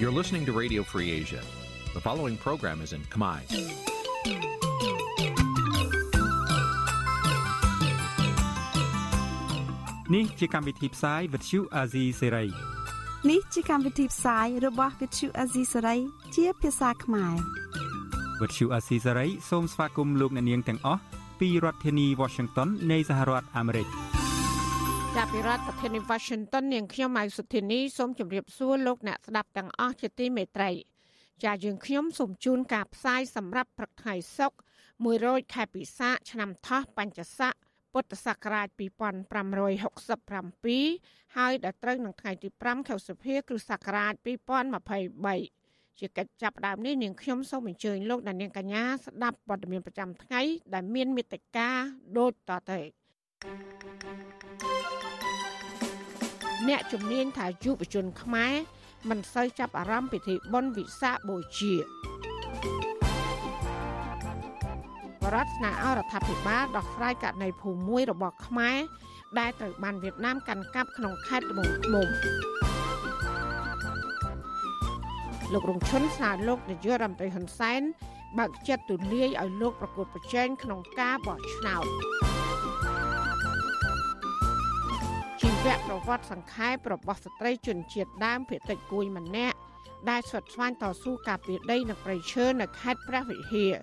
You're listening to Radio Free Asia. The following program is in Khmer. Nǐ chi càm bi tiệp xáy vệt chiu a zì sê នេះជាកម្មវិធីផ្សាយរបស់ Vithu Azisari ជាភាសាខ្មែរ វិទ្យុអាស៊ីសេរីសូមស្វាគមន៍លោកអ្នកនាងទាំងអស់ពីរដ្ឋធានី Washington នៃសហរដ្ឋអាមេរិក ចាប់ពីរដ្ឋធានី Washington នាងខ្ញុំម៉ៅសុធានីសូមជម្រាបសួរលោកអ្នកស្ដាប់ទាំងអស់ជាទីមេត្រីចាយើងខ្ញុំសូមជូនការផ្សាយសម្រាប់ព្រឹកថ្ងៃសុក្រ100ខែពិសាឆ្នាំថោះបัญចស័កពុទ្ធសករាជ2567ហើយដល់ត្រូវនឹងថ្ងៃទី5ខែសីហាគ្រិស្តសករាជ2023ជាកិច្ចចាប់ផ្ដើមនេះនាងខ្ញុំសូមអញ្ជើញលោកអ្នកនាងកញ្ញាស្ដាប់ព័ត៌មានប្រចាំថ្ងៃដែលមានមេត្តាដូចតទៅ អ្នកជំនាញថាយុវជនខ្មែរមិនសូវចាប់អារម្មណ៍ពិធីបុណ្យវិសាខបូជារដ្ឋស្នើឲ្យរដ្ឋាភិបាលដោះស្រាយករណីភូមិមួយរបស់ខ្មែរដែលត្រូវបានវៀតណាមកាន់កាប់ក្នុងខេត្តត្បូងឃ្មុំលោករងឈុនស្នើលោកនាយករដ្ឋមន្ត្រីហ៊ុនសែនបើកចិត្តទូលាយឲ្យលោកប្រកួតប្រជែងក្នុងការបោះឆ្នោត វប្រវត្តិសង្ខេបរបស់ស្ត្រីជនជាតិដើមភាគតិចគួយម្នាក់ដែលស្វិតស្វាញតស៊ូការពារដីនៅព្រៃឈើនៅខេត្តព្រះវិហារ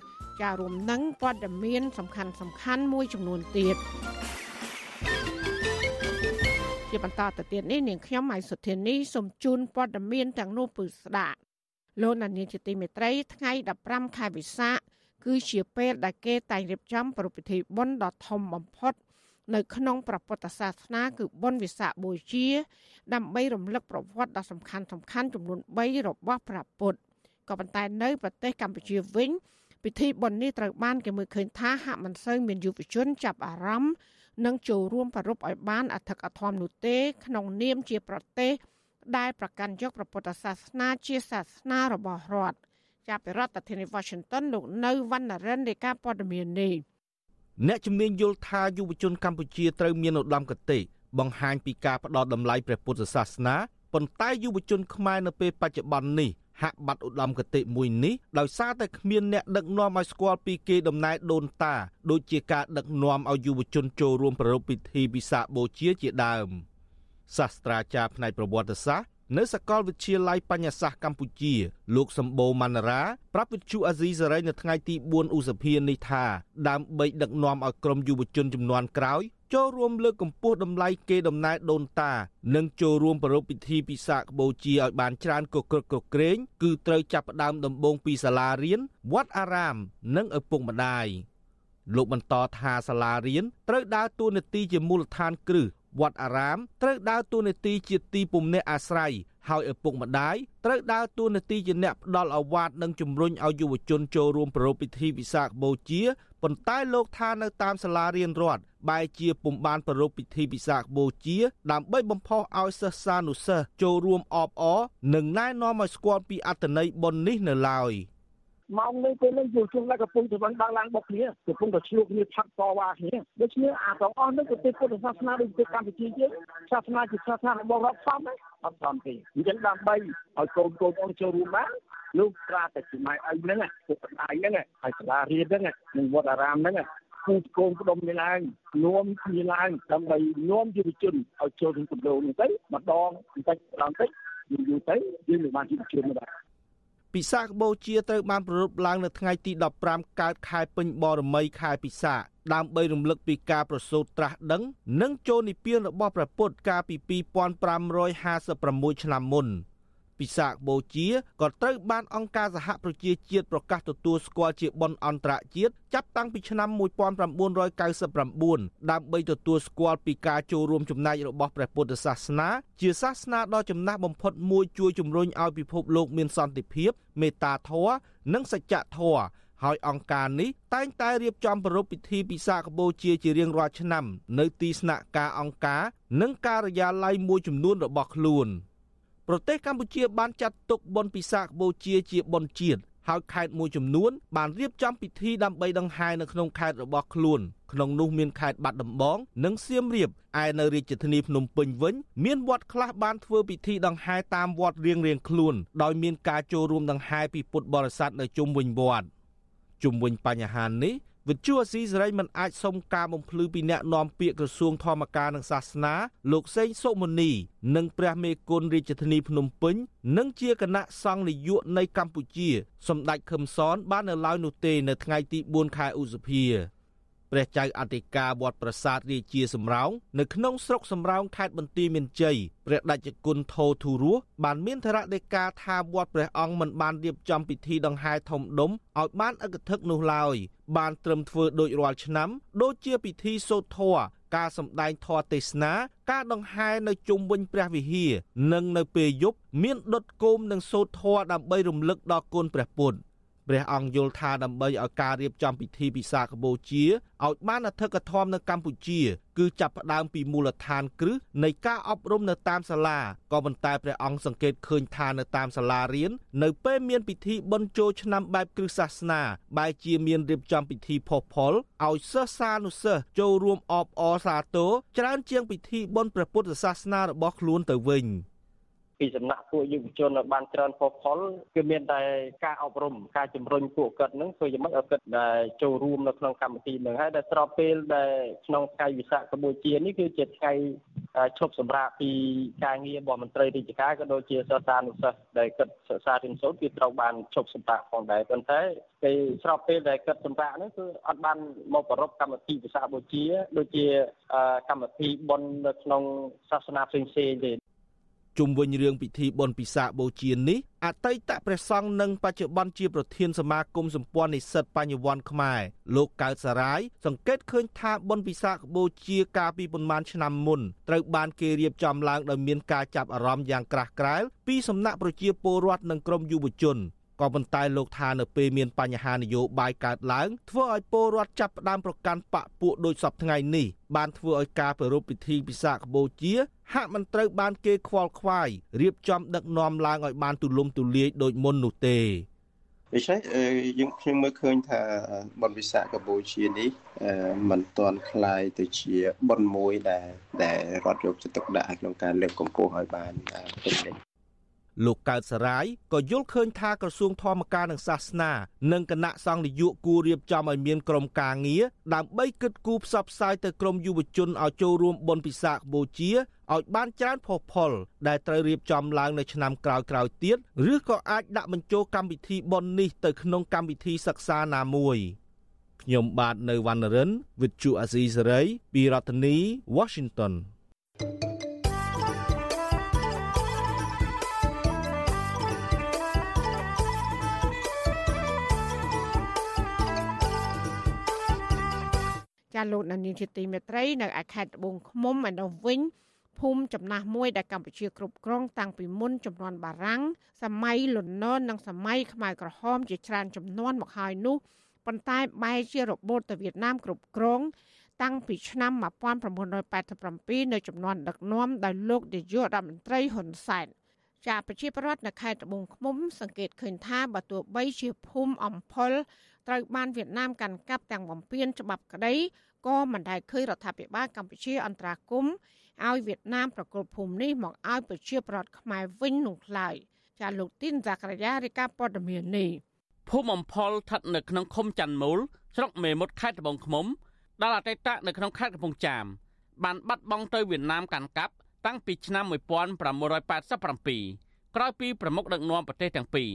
ចារួមនឹងព័ត៌មានសំខាន់សំខាន់មួយចំនួនទៀតជាបន្តទៅទៀតនេះនាងខ្ញុំម៉ៃសុធានីសូមជូនព័ត៌មានទាំងនោះពឺស្ដាប់លោកនានីជាទីមេត្រីថ្ងៃ15ខែវិសាខគឺជាពេលដែលគេតែងរៀបចំប្រពៃពិធីបុណ្យដ៏ធំបំផុត នៅក្នុងព្រះពុទ្ធសាសនាគឺបុណ្យវិសាខបូជា ដើម្បីរំលឹកប្រវត្តិដ៏សំខាន់សំខាន់ចំនួន3របស់ព្រះពុទ្ធក៏ប៉ុន្តែនៅប្រទេសកម្ពុជាវិញពិធីបុណ្យនេះត្រូវបានគេមើលឃើញថាហាក់មិនសូវមានយុវជនចាប់អារម្មណ៍និងចូលរួមប្រពៃឲ្យបានអធិកអធមនោះទេ ក្នុងនាមជាប្រទេស ដែលប្រកាន់យកព្រះពុទ្ធសាសនាជាសាសនារបស់រដ្ឋចាប់ពីរដ្ឋធានី Washington លោកនៅវណ្ណរិនរាជការព័ត៌មាននេះ អ្នកជំនាញយល់ថាយុវជនកម្ពុជាត្រូវមានឧត្តមគតិបង្ហាញពីការផ្ដល់តម្លៃព្រះពុទ្ធសាសនាប៉ុន្តែយុវជនខ្មែរនៅពេលបច្ចុប្បន្ននេះហាក់បាត់ឧត្តមគតិមួយនេះដោយសារតែគ្មានអ្នកដឹកនាំឲ្យស្គាល់ពីគេដំណើរដូនតាដូចជាការដឹកនាំឲ្យយុវជនចូលរួមប្រារព្ធពិធីវិសាខបូជាជាដើមសាស្ត្រាចារ្យផ្នែកប្រវត្តិសាស្ត្រ នៅសាកលវិទ្យាល័យបញ្ញាសាស្ត្រកម្ពុជា លោកសម្បូរម៉ាន់រាប្រាប់វិទ្យុអាស៊ីសេរីនៅថ្ងៃទី4ឧសភានេះថាដើម្បីដឹកនាំឲ្យក្រុមយុវជនចំនួនក្រោយចូលរួមលើកកម្ពស់តម្លៃគេដំណើរដូនតា និងចូលរួមប្រារព្ធពិធីពិសាខបូជាឲ្យបានច្រើនកក្រឹកកក្រែងគឺត្រូវចាប់ផ្ដើមដំបូងពីសាលារៀនវត្តអារាម និងឪពុកម្ដាយលោកបន្តថាសាលារៀនត្រូវដើរតួនាទីជាមូលដ្ឋានគ្រឹះ វត្តអារាមត្រូវដើរតួនាទីជាទីពំនាក់អាស្រ័យហើយឪពុកម្ដាយត្រូវដើរតួនាទីជាអ្នកផ្ដល់អាវ៉ាតនិងជំរុញឲ្យយុវជនចូលរួមប្រារព្ធពិធីវិសាខបូជាប៉ុន្តែលោកថានៅតាមសាលារៀនរដ្ឋបែជាពុំបានប្រារព្ធពិធីពិសាខបូជា ដើម្បីបំផុសឲ្យសិស្សានុសិស្សចូលរួមអបអរនិងណែនាំឲ្យស្គាល់ពីអត្ថន័យបុណ្យនេះនៅឡើយ។ ម៉ោងនេះពេលនេះយុវជនដែលកំពុងទៅបានដើរឡើងបុកគ្នាកំពុងតែឆ្លុះគ្នាឆាត់តវ៉ាគ្នាដូច្នេះអាទាំងអស់នេះគឺពុទ្ធសាសនាដូចប្រទេសកម្ពុជាយើងសាសនាជាសាសនារបស់រដ្ឋសមអត់សមទេអញ្ចឹងដើម្បីឲ្យកូនកូនអស់ចូលរួមបានលោកត្រាតែជំនាយអីហ្នឹងពុកម្ដាយហ្នឹងហើយសាលារៀនហ្នឹងនិងវត្តអារាមហ្នឹងគូកូនផ្ដុំនេះឡើងនាំគ្នាឡើងដើម្បីនាំយុវជនឲ្យចូលក្នុងគម្រោងនេះទៅម្ដងបន្តិចម្ដងតិចយូរយូរទៅយើងនឹងបានយុវជនមកដែរ ពិសាខបូជាត្រូវបានប្រារព្ធឡើងនៅថ្ងៃទី15កើតខែពេញបរមីខែពិសាខដើម្បីរំលឹកពីការប្រសូតត្រាស់ដឹង និងចូលនិព្វានរបស់ព្រះពុទ្ធកាលពី2556ឆ្នាំមុន ពិសាខបូជាក៏ត្រូវបានអង្គការសហប្រជាជាតិប្រកាសទទួលស្គាល់ជាបុណ្យអន្តរជាតិចាប់តាំងពីឆ្នាំ1999ដើម្បីទទួលស្គាល់ពីការចូលរួមចំណែករបស់ព្រះពុទ្ធសាសនា ជាសាសនាដ៏ចំណាស់បំផុតមួយជួយជំរុញឲ្យពិភពលោកមានសន្តិភាព មេត្តាធម៌និងសច្ចធម៌ហើយអង្គការនេះតែងតែរៀបចំប្រារព្ធពិធីពិសាខបូជាជារៀងរាល់ឆ្នាំ នៅទីស្នាក់ការអង្គការ និងការិយាល័យមួយចំនួនរបស់ខ្លួន។ ប្រទេសកម្ពុជាបានចាត់ទុកបុណ្យពិសាខបូជាជាបុណ្យជាតិហើយខេត្តមួយចំនួនបានរៀបចំពិធីដើម្បីដង្ហែនៅក្នុងខេត្តរបស់ខ្លួនក្នុងនោះមានខេត្តបាត់ដំបង និងសៀមរាបឯនៅរាជធានីភ្នំពេញវិញមានវត្តខ្លះបានធ្វើពិធីដង្ហែតាមវត្តរៀងៗខ្លួន ដោយមានការចូលរួមដង្ហែពីពុទ្ធបរិស័ទនៅជុំវិញវត្តជុំវិញបញ្ហានេះ វិទ្យុអស៊ីសេរីមិនអាចសុំការបំភ្លឺពីអ្នកនាំពាក្យក្រសួងធម្មការនិងសាសនាលោកសេងសុមុនី និងព្រះមេគុណរាជធានីភ្នំពេញនិងជាគណៈសង្ឃនាយកនៃកម្ពុជា សម្ដេចខឹមសនបាននៅឡើយនោះទេនៅថ្ងៃទី4ខែឧសភា ព្រះចៅអធិការវត្តប្រាសាទរាជាសំរោងនៅក្នុងស្រុកសំរោងខេត្តបន្ទាយមានជ័យព្រះដេចគុណថោធុរស់បានមានធរណេកាថាវត្តព្រះអង្គមិនបានរៀបចំពិធីដង្ហែធំដុំឲ្យបានអកធឹកនោះឡើយបានត្រឹមធ្វើដូចរាល់ឆ្នាំ ដូចជាពិធីសូត្រធម៌ការសម្ដែងធម៌ទេសនាការដង្ហែនៅជុំវិញព្រះវិហារនិងនៅពេលយប់មានដុតគោមនិងសូត្រធម៌ដើម្បីរំលឹកដល់គុណព្រះពុទ្ធ ព្រះអង្គយល់ថាដើម្បីឲ្យការរៀបចំពិធីពិសាខបូជាឲ្យបានអធិកធមនៅកម្ពុជា គឺចាប់ផ្ដើមពីមូលដ្ឋានគ្រឹះនៃការអប់រំនៅតាមសាលាក៏ប៉ុន្តែព្រះអង្គសង្កេតឃើញថានៅតាមសាលារៀននៅពេលមានពិធីបុណ្យចូលឆ្នាំបែបគ្រឹះសាសនាបែរជាមានរៀបចំពិធីផុសផុលឲ្យសិស្សសានុសិស្សចូលរួមអបអរសាទរច្រើនជាងពិធីបុណ្យព្រះពុទ្ធសាសនារបស់ខ្លួនទៅវិញ។ ពីសំណាក់ពួកយុវជនបានច្រើនផុសផុលគឺមានតែការអប់រំការជំរុញពួកគាត់នឹងធ្វើយ៉ាងម៉េចឲ្យគាត់ដែលចូលរួមនៅក្នុងកម្មវិធីនឹងហើយដែលស្របពេលដែលក្នុងថ្ងៃវិសាខកម្ពុជានេះគឺជាថ្ងៃឈប់សម្រាកពីការងាររបស់មន្ត្រីរាជការក៏ដូចជាសិស្សានុសិស្សដែលគិតសិក្សារៀនសូត្រគឺត្រូវបានឈប់សម្រាកផងដែរប៉ុន្តែពេលស្របពេលដែលគិតសម្រាកហ្នឹងគឺអត់បានមកប្រពកម្មវិធីវិសាខបូជា ដូចជាកម្មវិធីបុណ្យនៅក្នុងសាសនាផ្សេងៗទេ ជុំវិញរឿងពិធីបុណ្យពិសាខបូជានេះអតីតព្រះសង្ឃនិងបច្ចុប្បន្នជាប្រធានសមាគមសម្ព័ន្ធនិស្សិតបញ្ញវន្តខ្មែរលោកកើតសារាយសង្កេតឃើញថាបុណ្យពិសាខបូជាកាលពីប៉ុន្មានឆ្នាំមុនត្រូវបានគេរៀបចំឡើងដោយមានការចាប់អារម្មណ៍យ៉ាងក្រាស់ក្រែលពីសំណាក់ប្រជាពលរដ្ឋនិងក្រមយុវជនក៏ប៉ុន្តែលោកថានៅពេលមានបញ្ហានយោបាយកើតឡើងធ្វើឲ្យពលរដ្ឋចាប់ផ្ដើមប្រកាន់បកពួកដូចសពថ្ងៃនេះបានធ្វើឲ្យការប្រារព្ធពិធីពិសាខបូជា ហាក់មិនត្រូវបានគេខ្វល់ខ្វាយរៀบចំដឹកនាំឡើងឲ្យបានទូលំទូលាយដូចមុននោះទេដូច្នេះយើងខ្ញុំមើលឃើញថាបនវិសាកម្ពុជានេះមិនទាន់คล้ายទៅជាបនមួយដែលដែលរដ្ឋយកចិត្តទុកដាក់ក្នុងការលើកកម្ពស់ឲ្យបានពេញលេញលោកកើតសរាយក៏យល់ឃើញថាក្រសួងធម្មការនិងសាសនានិងគណៈសង្ឃនយោបាយគួររៀបចំឲ្យមានក្រុមការងារដើម្បីគិតគូរផ្សព្វផ្សាយទៅក្រុមយុវជនឲ្យចូលរួមបុណ្យពិសាខបូជា ឲ្យបានច្រើនផុសផុលដែលត្រូវរៀបចំឡើងនៅឆ្នាំក្រោយៗទៀតឬក៏អាចដាក់បញ្ចូលកម្មវិធីបុណ្យនេះទៅក្នុងកម្មវិធីសិក្សាណាមួយខ្ញុំបាទនៅវណ្ណរិន With Chu Azizi Saray ពីរដ្ឋធានី Washington thank you ចាលោកនានីជាទីមេត្រីនៅឯខេត្តត្បូងឃ្មុំឯនោះវិញ ភូមិចំណាស់មួយដែលកម្ពុជាគ្រប់គ្រងតាំងពីមុនចំនួនបារាំងសម័យលន់នននិងសម័យខ្មែរក្រហមជាច្រើនចំនួនមកហើយនោះប៉ុន្តែបែរជារបូតទៅវៀតណាមគ្រប់គ្រងតាំងពីឆ្នាំ1987នៅចំនួនដឹកនាំដោយលោកនាយករដ្ឋមន្ត្រីហ៊ុនសែនជាប្រជាប្រដ្ឋនៅខេត្តត្បូងឃ្មុំ សង្កេតឃើញថាបើទោះបីជាភូមិអំផលត្រូវបានវៀតណាមកាន់កាប់ទាំងបំពេញច្បាប់ក្តីក៏មិនដែលឃើញរដ្ឋាភិបាលកម្ពុជាអន្តរាគម ឲ្យវៀតណាមប្រកល់ភូមិនេះមកឲ្យប្រជាប្រដ្ឋខ្មែរវិញនោះឡើយចាលោកទីនសាករាយារាជការព័ត៌មាននេះភូមិអំផលស្ថិតនៅក្នុងឃុំច័ន្ទមូលស្រុកមេមត់ខេត្តត្បូងឃ្មុំដែលអតីតនៅក្នុងខេត្តកំពង់ចាមបានបាត់បង់ទៅវៀតណាមកាន់កាប់តាំងពីឆ្នាំ1987ក្រោយពីប្រមុខដឹកនាំប្រទេសទាំងពីរ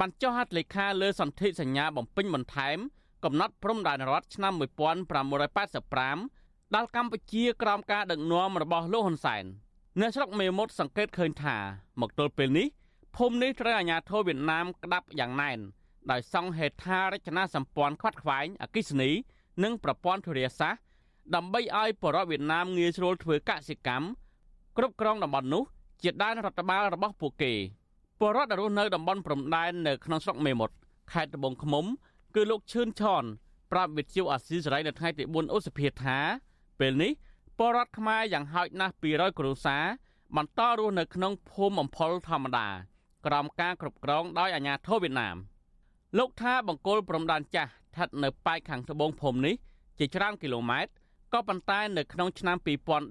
បានចុះហត្ថលេខាលើសន្ធិសញ្ញាបំពេញបន្ថែម កំណត់ព្រំដែនរដ្ឋឆ្នាំ1585 ដល់កម្ពុជាក្រោមការដឹកនាំរបស់លោកហ៊ុនសែនអ្នកស្រុកមេមត់សង្កេតឃើញថាមកទល់ពេលនេះភូមិនេះត្រូវអាជ្ញាធរវៀតណាមក្តាប់យ៉ាងណែនដោយសង់ហេដ្ឋារចនាសម្ព័ន្ធខ្វាត់ខ្វែងអគិសនី និងប្រព័ន្ធធារាសាស្ត្រដើម្បីឲ្យបរតវៀតណាមងាយស្រួលធ្វើកសិកម្មគ្រប់គ្រងតំបន់នោះជាដែនរដ្ឋបាលរបស់ពួកគេពលរដ្ឋដែលរស់នៅតំបន់ព្រំដែននៅក្នុងស្រុកមេមត់ខេត្តត្បូងឃ្មុំ គឺលោកឈឿនឆនប្រាប់វិទ្យុអាស៊ីសេរីនៅថ្ងៃទី4ឧសភាថា ពេលនេះពលរដ្ឋខ្មែរយ៉ាងហោចណាស់200គ្រួសារបន្តរស់នៅក្នុងភូមិអំផលធម្មតាក្រោមការគ្រប់គ្រងដោយអាជ្ញាធរវៀតណាមលោកថាបង្គោលព្រំដែនចាស់ស្ថិតនៅប៉ែកខាងត្បូងភូមិនេះជាច្រើនគីឡូម៉ែត្រក៏ប៉ុន្តែនៅក្នុងឆ្នាំ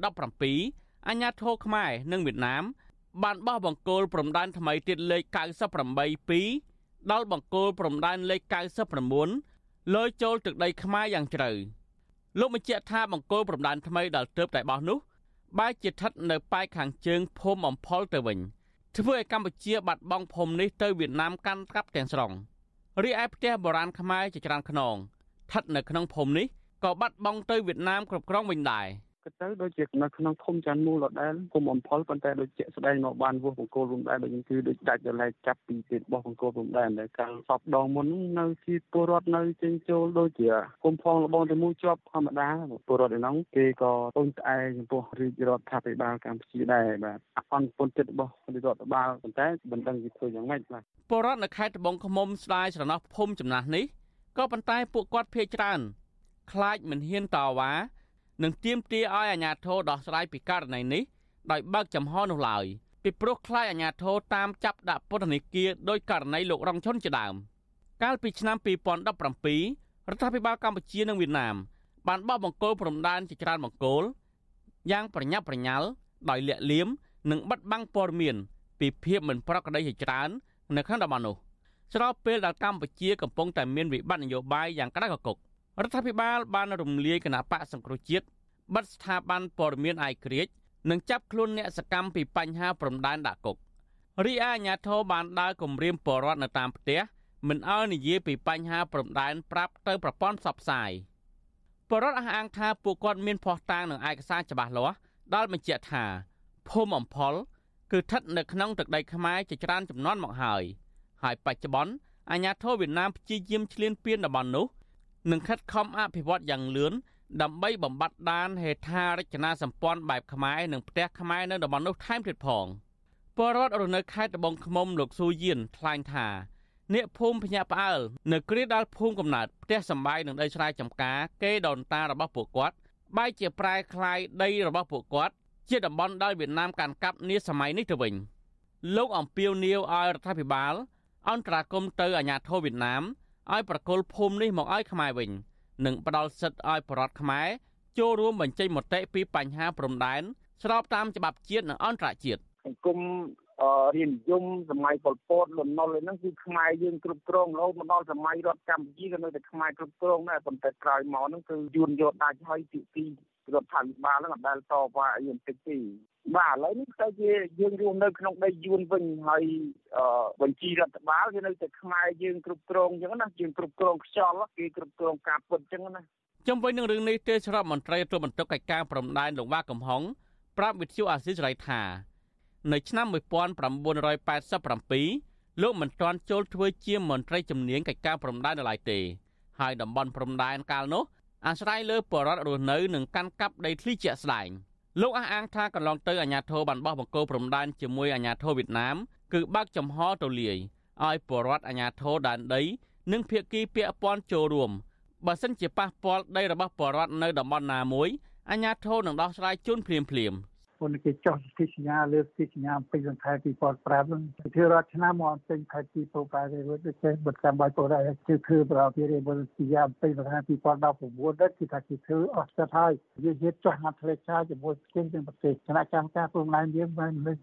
2017អាញាធរខ្មែរនិងវៀតណាមបានបោះបង្គោលព្រំដែនថ្មីទៀតលេខ98 2ដល់បង្គោលព្រំដែនលេខ99លើចូលទឹកដីខ្មែរយ៉ាងជ្រៅ លោកបញ្ជាក់ថាបង្គោលព្រំដែនថ្មីដែលទើបតែបោះនោះបែរជាស្ថិតនៅប៉ែកខាងជើងភូមិអំផលទៅវិញធ្វើឲ្យកម្ពុជាបាត់បង់ភូមិនេះទៅវៀតណាមកាន់កាប់ទាំងស្រុងរីឯផ្ទះបុរាណខ្មែរជាច្រើនខ្នងស្ថិតនៅក្នុងភូមិនេះក៏បាត់បង់ទៅវៀតណាមគ្រប់គ្រងវិញដែរ។ ក៏ទៅដូចជានៅក្នុងភូមិចាន់មូលដដែលភូមិអំផលប៉ុន្តែដូចជាស្ដែងមកបានវោះបង្គោលរំដែរដូចគឺដូចដាច់ដលែកចាប់ពីទៀតរបស់បង្គោលរំដែរដែលកាលសពដងមុននៅជាពលរដ្ឋនៅចេញចូលដូចជាគុំផងលបងតែមួយជាប់ធម្មតាពលរដ្ឋឯនោះគេក៏ពឹងផ្អែកចំពោះរាជរដ្ឋាភិបាលកម្ពុជាដែរបាទអសន្នពន្ធចិត្តរបស់រដ្ឋបាលប៉ុន្តែមិនដឹងគេធ្វើយ៉ាងម៉េចបាទពលរដ្ឋនៅខេត្តត្បូងឃ្មុំស្ដាយស្រណោះភូមិចំណាស់នេះក៏ប៉ុន្តែពួកគាត់ភ័យច្រើនខ្លាចមិនហ៊ានតវ៉ា និងទាមទារឲ្យអាជ្ញាធរដោះស្រាយពីករណីនេះដោយបើកចំហនោះឡើយពីព្រោះខ្លាចអាជ្ញាធរតាមចាប់ដាក់ពន្ធនាគារដោយករណីលោករងឈុនជាដើមកាលពីឆ្នាំ2017រដ្ឋាភិបាលកម្ពុជានិងវៀតណាមបានបោះបង្គោលព្រំដែនជាច្រើនបង្គោលយ៉ាងប្រញាប់ប្រញាល់ដោយលាក់លៀមនិងបិទបាំងព័ត៌មានពីភាពមិនប្រក្រតីជាច្រើននៅក្នុងតំបន់នោះស្របពេលដែលកម្ពុជាកំពុងតែមានវិបត្តិនយោបាយយ៉ាងក្តៅគគុក រដ្ឋាភិបាលបានរំលាយគណៈបកសង្គ្រោះជាតិបិទស្ថាប័នព័ត៌មានអាយក្រិចនិងចាប់ខ្លួនអ្នកសកម្មពីបញ្ហាព្រំដែនដាក់គុករីឯអាជ្ញាធរបានដើរគម្រាមបរដ្ឋនៅតាមផ្ទះមិនឲ្យនិយាយពីបញ្ហាព្រំដែនប្រាប់ទៅប្រព័ន្ធផ្សព្វផ្សាយបរដ្ឋអះអាងថាពួកគាត់មានភ័ស្តុតាងនិងឯកសារច្បាស់លាស់ដែលបញ្ជាក់ថាភូមិអំផល គឺស្ថិតនៅក្នុងទឹកដីខ្មែរជាច្រើនចំនួនមកហើយហើយបច្ចុប្បន្នអាញាធរវៀតណាមព្យាយាមឈ្លានពានតំបន់នោះ និងខិតខំអភិវឌ្ឍយ៉ាងលឿនដើម្បីបំបត្តិដានហេដ្ឋារចនាសម្ព័ន្ធបែបខ្មែរនិងផ្ទះខ្មែរនៅតំបន់នោះថែមទៀតផងពលរដ្ឋរស់នៅខេត្តត្បូងឃ្មុំលោកស៊ូយៀនថ្លែងថាអ្នកភូមិភញាក់ផ្អើលនៅគ្រាដល់ភូមិកំណើតផ្ទះសម្បែងនិងដីស្រែចម្ការគេដូនតារបស់ពួកគាត់បែរជាប្រែคล้ายដីរបស់ពួកគាត់ជាតំបន់ដែលវៀតណាមកាន់កាប់នាសម័យនេះទៅវិញលោកអំពីវនីវឲ្យរដ្ឋាភិបាលអន្តរាគមទៅអាជ្ញាធរវៀតណាម ឲ្យប្រគល់ភូមិនេះមកឲ្យខ្មែរវិញនិងផ្ដល់សិទ្ធិឲ្យបរដ្ឋខ្មែរចូលរួមបញ្ចេញមតិពីបញ្ហាព្រំដែនស្របតាមច្បាប់ជាតិនិងអន្តរជាតិសង្គមរៀននិយមសម័យប៉ុលពតលន់នល់ហ្នឹងគឺខ្មែរយើងគ្រប់គ្រងរហូតមកដល់សម័យរដ្ឋកម្ពុជាក៏នៅតែខ្មែរគ្រប់គ្រងដែរប៉ុន្តែក្រោយមកហ្នឹងគឺយួនយកដាច់ហើយទីទីរដ្ឋាភិបាលហ្នឹងអត់ដែលតវ៉ាអីបន្តិចទេ បាទឥឡូវនេះទៅជាយើងរួមនៅក្នុងដីយួនវិញហើយបញ្ជីរដ្ឋបាលវានៅតែខ្មែរយើងគ្រប់គ្រងអញ្ចឹងណាយើងគ្រប់គ្រងខ្យល់គេគ្រប់គ្រងការពុតអញ្ចឹងណាចំវិញនឹងរឿងនេះទេស្របមន្ត្រីទូបន្ទុកកិច្ចការព្រំដែនលោកវ៉ាកំហុងប្រាប់វិទ្យុអាស៊ីសេរីថា នៅឆ្នាំ1987លោកមិនទាន់ចូលធ្វើជាមន្ត្រីជំនាញកិច្ចការព្រំដែននៅឡើយទេ ហើយតំបន់ព្រំដែនកាលនោះអាស្រ័យលើបរដ្ឋរស់នៅនិងកាន់កាប់ដីធ្លីជាក់ស្ដែង។ លោកអះអាងថាកន្លងទៅអាញាធរបានបោះបង្គោលព្រំដែនជាមួយអាញាធរវៀតណាមគឺបើកចំហទូលាយឲ្យពលរដ្ឋអាញាធរដែនដី និងភៀកគីពាក់ព័ន្ធចូលរួមបើសិនជាប៉ះពាល់ដីរបស់ពលរដ្ឋនៅតំបន់ណាមួយអាញាធរនឹងដោះស្រាយជូនភ្លាមៗមុ នគេចោះសិទ្ធិសញ្ញាលើសិទ្ធិសញ្ញាពេញសង្ខេប2005ហ្នឹងគឺរដ្ឋឆ្នាំមកពេញខែ2005ទេរួចចេះបတ်កម្មបាយពលរដ្ឋគឺធ្វើប្រតិរិមុនសញ្ញាពេញសង្ខេប2019ដែរគឺថាគេធ្វើអស់ចិត្តហើយយើងនិយាយចោះមកផ្លេចឆាជាមួយស្គងទាំងប្រទេសគណៈកម្មការព្រំដែនយើងបានលើក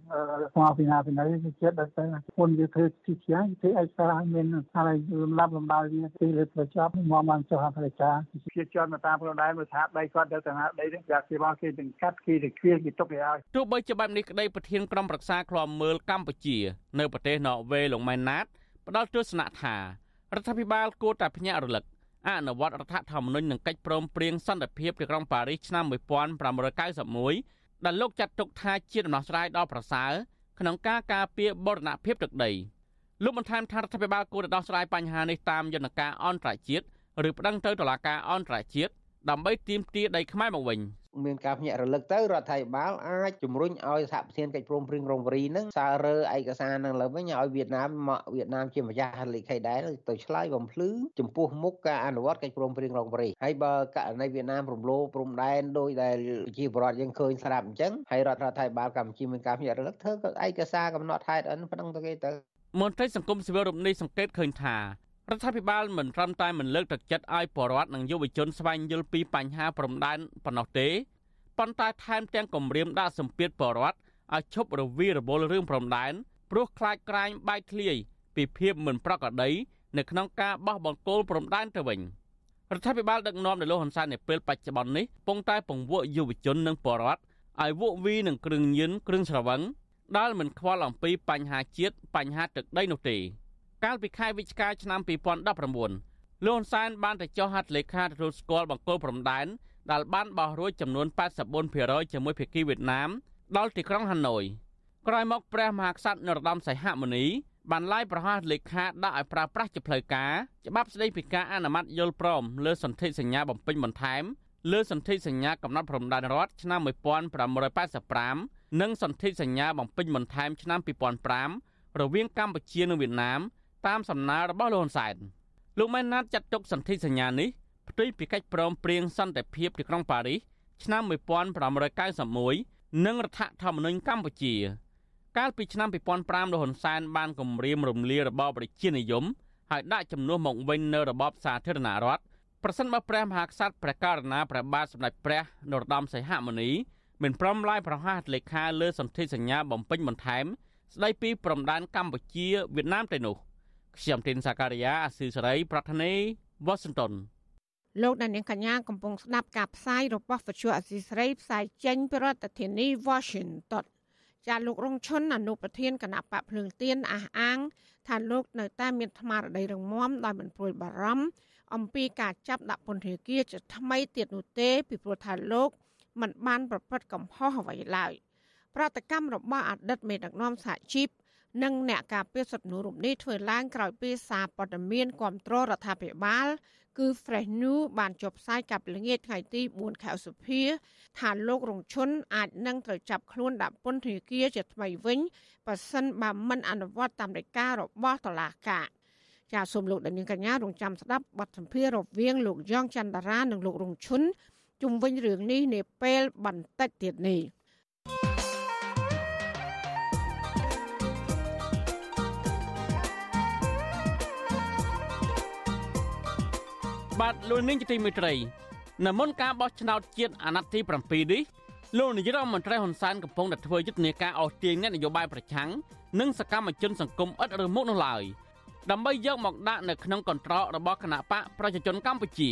ស្មារតីណាពីណៃគឺចិត្តដល់ទៅមុនយើងធ្វើសិទ្ធិសញ្ញាធ្វើឯកសារមានថាលំដាប់លំដោយវាពីលើប្រចាំមកបានចោះផ្លេចឆាជាជនមកតាមព្រំដែនមើលថាដីគាត់ទៅតាដីនេះវាគេមកគេទាំងកាត់គេទៅគ្វាគេទុកឲ្យហើយទោះបីជាបែបនេះក្តីប្រធានក្រុមប្រឹក្សាឃ្លាំមើលកម្ពុជា នៅប្រទេសណ័រវេលោកម៉ែនណាតផ្ដល់ទស្សនៈថារដ្ឋាភិបាលគួរតែភ្ញាក់រលឹកអនុវត្តរដ្ឋធម្មនុញ្ញនិងកិច្ចព្រមព្រៀងសន្តិភាពទីក្រុងប៉ារីសឆ្នាំ1591ដែលលោកចាត់ទុកថាជាដំណោះស្រាយដ៏ប្រសើរក្នុងការការពារបរណភាពទឹកដីលោកបន្ថែមថារដ្ឋាភិបាលគួរតែដោះស្រាយបញ្ហានេះតាមយន្តការអន្តរជាតិឬប្តឹងទៅតុលាការអន្តរជាតិដើម្បីទាមទារដីខ្មែរមកវិញ។ មានការភ្ញាក់រលឹកទៅរដ្ឋាភិបាលអាចជំរុញឲ្យសហប្រធានកិច្ចព្រមព្រៀងរងវរីនឹងសាររើឯកសារនឹងឡើងវិញឲ្យវៀតណាមមកវៀតណាមជាម្ចាស់ហត្ថលេខីដែរទៅឆ្លើយបំភ្លឺចំពោះមុខការអនុវត្តកិច្ចព្រមព្រៀងរងវរីហើយបើករណីវៀតណាមរំលោភព្រំដែនដោយដែលជាបរដ្ឋយើងឃើញស្រាប់អញ្ចឹងហើយរដ្ឋាភិបាលកម្ពុជាមានការភ្ញាក់រលឹកធ្វើឯកសារកំណត់ហេតុអិនប៉ុណ្ណឹងទៅគេទៅមន្ត្រីសង្គមស៊ីវិលរូបនេះសង្កេតឃើញថា រដ្ឋាភិបាលមិនត្រឹមតែមិនលើកទឹកចិត្តឲ្យប្រជាពលរដ្ឋនិងយុវជនស្វែងយល់ពីបញ្ហាព្រំដែនប៉ុណ្ណោះទេប៉ុន្តែថែមទាំងគម្រាមដាក់សម្ពាធប្រជាពលរដ្ឋឲ្យឈប់រវីរវល់រឿងព្រំដែនព្រោះខ្លាចក្រែងបែកធ្លាយពីភាពមិនប្រក្រតីនៅក្នុងការបោះបង្គោលព្រំដែនទៅវិញរដ្ឋាភិបាលដឹកនាំដោយលោកហ៊ុនសែននៅពេលបច្ចុប្បន្ននេះពងតែពង្វក់យុវជននិងប្រជាពលរដ្ឋឲ្យវក់វីនឹងគ្រឿងញៀនគ្រឿងស្រវឹងដែលមិនខ្វល់អំពីបញ្ហាជាតិបញ្ហាទឹកដីនោះទេ កាលពីខែវិច្ឆិកាឆ្នាំ2019លោកហ៊ុនសែនបានទៅចុះហត្ថលេខាទទួលស្គាល់បង្គោលព្រំដែនដែលបានបោះរួចចំនួន84%ជាមួយភាគីវៀតណាមដល់ទីក្រុងហាណូយក្រោយមកព្រះមហាក្សត្រនរោត្តមសីហមុនីបានឡាយប្រហាសលេខាដាក់ឲ្យប្រើប្រាស់ជាផ្លូវការច្បាប់ស្តីពីការអនុម័តយល់ព្រមលើសន្ធិសញ្ញាបំពេញបន្ថែមលើសន្ធិសញ្ញាកំណត់ព្រំដែនរដ្ឋឆ្នាំ1585និងសន្ធិសញ្ញាបំពេញបន្ថែមឆ្នាំ2005រវាងកម្ពុជានិងវៀតណាម តាមសំណើរបស់លោកហ៊ុនសែនលោកម៉ែនណាតចាត់ទុកសន្ធិសញ្ញានេះផ្ទុយពីកិច្ចព្រមព្រៀងសន្តិភាពទីក្រុងប៉ារីសឆ្នាំ1591និងរដ្ឋធម្មនុញ្ញកម្ពុជា កាលពីឆ្នាំ2005លោកហ៊ុនសែនបានគម្រាមរំលាយរបបប្រជានិយមហើយដាក់ចំនួនមកវិញនៅរបបសាធារណរដ្ឋប្រសិនបើព្រះមហាក្សត្រព្រះករុណាព្រះបាទសម្ដេចព្រះនរោត្តមសីហមុនីមិនព្រមឡាយប្រហាសលេខាលើសន្ធិសញ្ញាបំពេញបន្ថែម ស្ដីពីព្រំដែនកម្ពុជាវៀតណាមទៅនោះ ខ្ញុំទីនសាការីយ៉ាអស៊ីសេរី ប្រធានីវ៉ាស៊ីនតោនលោកដានៀងកញ្ញាកំពុងស្ដាប់ការផ្សាយរបស់វិទ្យុអស៊ីសេរីផ្សាយចេញពីរដ្ឋធានី Washington ចាលោករងឈុនអនុប្រធានគណៈបកភ្លើងទៀនអះអាងថាលោកនៅតែមានថ្មារតីរងមាំដោយមិនព្រួយបារម្ភអំពីការចាប់ដាក់ពន្ធនាគារជាថ្មីទៀតនោះទេពីព្រោះថាលោកមិនបានប្រព្រឹត្តកំហុសអ្វីឡើយប្រតិកម្មរបស់អតីតមេដឹកនាំសហជីព និងអ្នកការពារសិទ្ធិមនុស្សរូបនេះធ្វើឡើងក្រោយពីសារព័ត៌មានគ្រប់គ្រងរដ្ឋាភិបាលគឺ Fresh News បានចុះផ្សាយកាប់ល្ងាចថ្ងៃទី4ខែឧសភាថាលោករងឈុនអាចនឹងត្រូវចាប់ខ្លួនដាក់ពន្ធនាគារជាថ្មីវិញបើសិនបើមិនអនុវត្តតាមដីការបស់តុលាការចាសសូមលោកដានីកញ្ញារងចាំស្ដាប់បទសម្ភាសន៍រវាងលោកយ៉ងច័ន្ទរានិងលោករងឈុនជុំវិញរឿងនេះនាពេលបន្តិចទៀតនេះ បាទលោកនាងជាទីមេត្រីនៅមុនការបោះឆ្នោតជាតិអាណត្តិទី7នេះលោកនាយរដ្ឋមន្ត្រីហ៊ុនសែនកំពុងតែធ្វើយុទ្ធនាការអស់ទាញអ្នកនយោបាយប្រឆាំងនិងសកម្មជនសង្គមឥតឬមុខនោះឡើយដើម្បីយកមកដាក់នៅក្នុងកន្ត្រករបស់គណៈបកប្រជាជនកម្ពុជា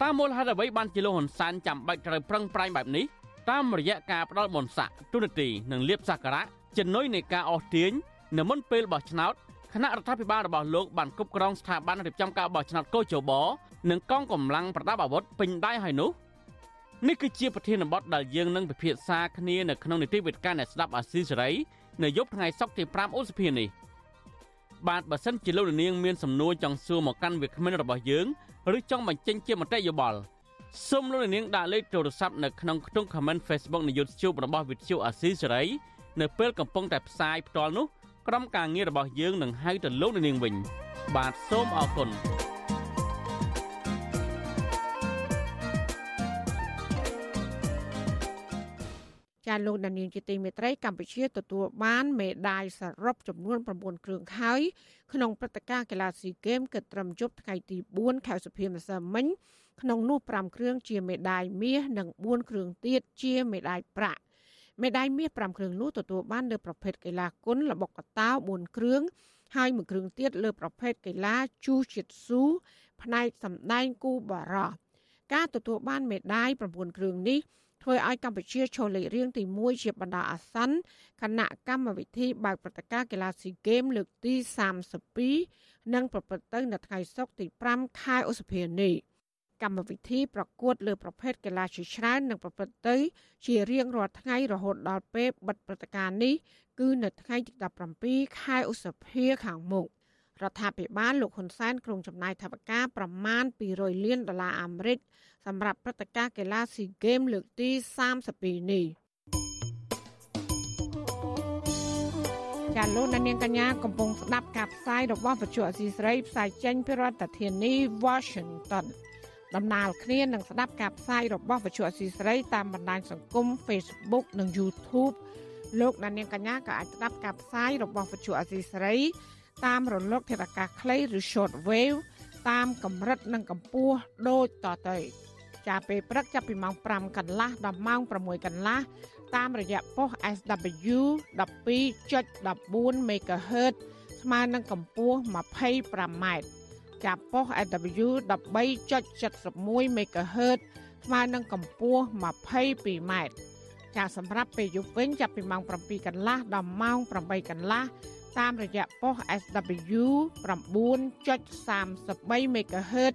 តាមមូលហេតុអ្វីបានជាលោកហ៊ុនសែនចាំបាច់ត្រូវប្រឹងប្រែងបែបនេះតាមរយៈការផ្ដាល់មន្តស័កទុនទីនិងលៀបសក្ការៈជំនួយនៃការអស់ទាញនៅមុនពេលបោះឆ្នោតគណៈរដ្ឋាភិបាលរបស់លោកបានគ្រប់គ្រងស្ថាប័នរៀបចំការបោះឆ្នោតកោជប និងកងកម្លាំងប្រដាប់អាវុធពេញដៃហើយនោះនេះគឺជាប្រធានបទដែលយើងនឹងពិភាក្សាគ្នានៅក្នុងនីតិវិទ្យាអ្នកស្ដាប់អាស៊ីសេរីនៅយប់ថ្ងៃសុក្រទី5ឧសភានេះបាទបើសិនជាលោកនាងមានសំណួរចង់សួរមកកាន់វាគ្មិនរបស់យើងឬចង់បញ្ចេញជាមតិយោបល់សូមលោកនាងដាក់លេខទូរស័ព្ទនៅក្នុងខ្ទង់ comment Facebook នៃ YouTube របស់វិទ្យុអាស៊ីសេរីនៅពេលកំពុងតែផ្សាយផ្ទាល់នោះក្រុមការងាររបស់យើងនឹងហៅទៅលោកនាងវិញ បាទសូមអរគុណ ចាលោកដានៀងជាទីមេត្រីកម្ពុជាទទួលបានមេដាយសរុបចំនួន9គ្រឿងហើយក្នុងព្រឹត្តិការណ៍កីឡាស៊ីហ្គេមគិតត្រឹមជប់ថ្ងៃទី4ខែសុភាម្សិលមិញក្នុងនោះ5គ្រឿងជាមេដាយមាសនិង4គ្រឿងទៀតជាមេដាយប្រាក់មេដាយមាស5គ្រឿងនោះទទួលបានលើប្រភេទកីឡាគុនល្បុក្កតោ4គ្រឿងហើយមួយគ្រឿងទៀតលើប្រភេទកីឡាជូជិតស៊ូផ្នែកសម្ដែងគូបារោះការទទួលបានមេដាយ9គ្រឿងនេះ ធ្វើឲ្យកម្ពុជាឈរលេខរៀងទី1ជាបណ្ដោះអាសន្នគណៈកម្មវិធីបើកព្រឹត្តិការណ៍កីឡាស៊ីហ្គេមលើកទី32និងប្រព្រឹត្តទៅនៅថ្ងៃសុក្រទី5ខែឧសភានេះកម្មវិធីប្រកួតលើប្រភេទកីឡាជាច្រើននឹងប្រព្រឹត្តទៅ ជារៀងរាល់ថ្ងៃរហូតដល់ពេលបិទព្រឹត្តិការណ៍នេះគឺនៅថ្ងៃទី17ខែឧសភាខាងមុខរដ្ឋាភិបាលលោកហ៊ុនសែនក្រុងចំណាយថវិកាប្រមាណ200លានដុល្លារអាមេរិក សម្រាប់ព្រឹត្តិការណ៍កីឡាស៊ីហ្គេមលើកទី32នេះចាលោកនាងកញ្ញាកំពុងស្ដាប់ការផ្សាយរបស់វិទ្យុអសីស្រីផ្សាយចេញពីរដ្ឋធានី Washington ដំណើរគ្នានឹងស្ដាប់ការផ្សាយរបស់វិទ្យុអសីស្រីតាមបណ្ដាញសង្គម Facebook និង YouTube លោកនាងកញ្ញាក៏អាចស្ដាប់ការផ្សាយរបស់វិទ្យុអសីស្រីតាមរលកធាតុអាកាសខ្លីឬ short wave តាមកម្រិតនិងកម្ពស់ដូចតទៅ ចាពេលព្រឹកចាប់ពីម៉ោង5កន្លះដល់ម៉ោង6កន្លះតាមរយៈប៉ុស SW 12.14 MHz ស្មើនឹងកម្ពស់ 25m ចាប់ប៉ុស SW 13.71 MHz ស្មើនឹងកម្ពស់ 22m ចាសម្រាប់ពេលយប់វិញចាប់ពីម៉ោង7កន្លះដល់ម៉ោង8កន្លះតាមរយៈប៉ុស SW 9.33 MHz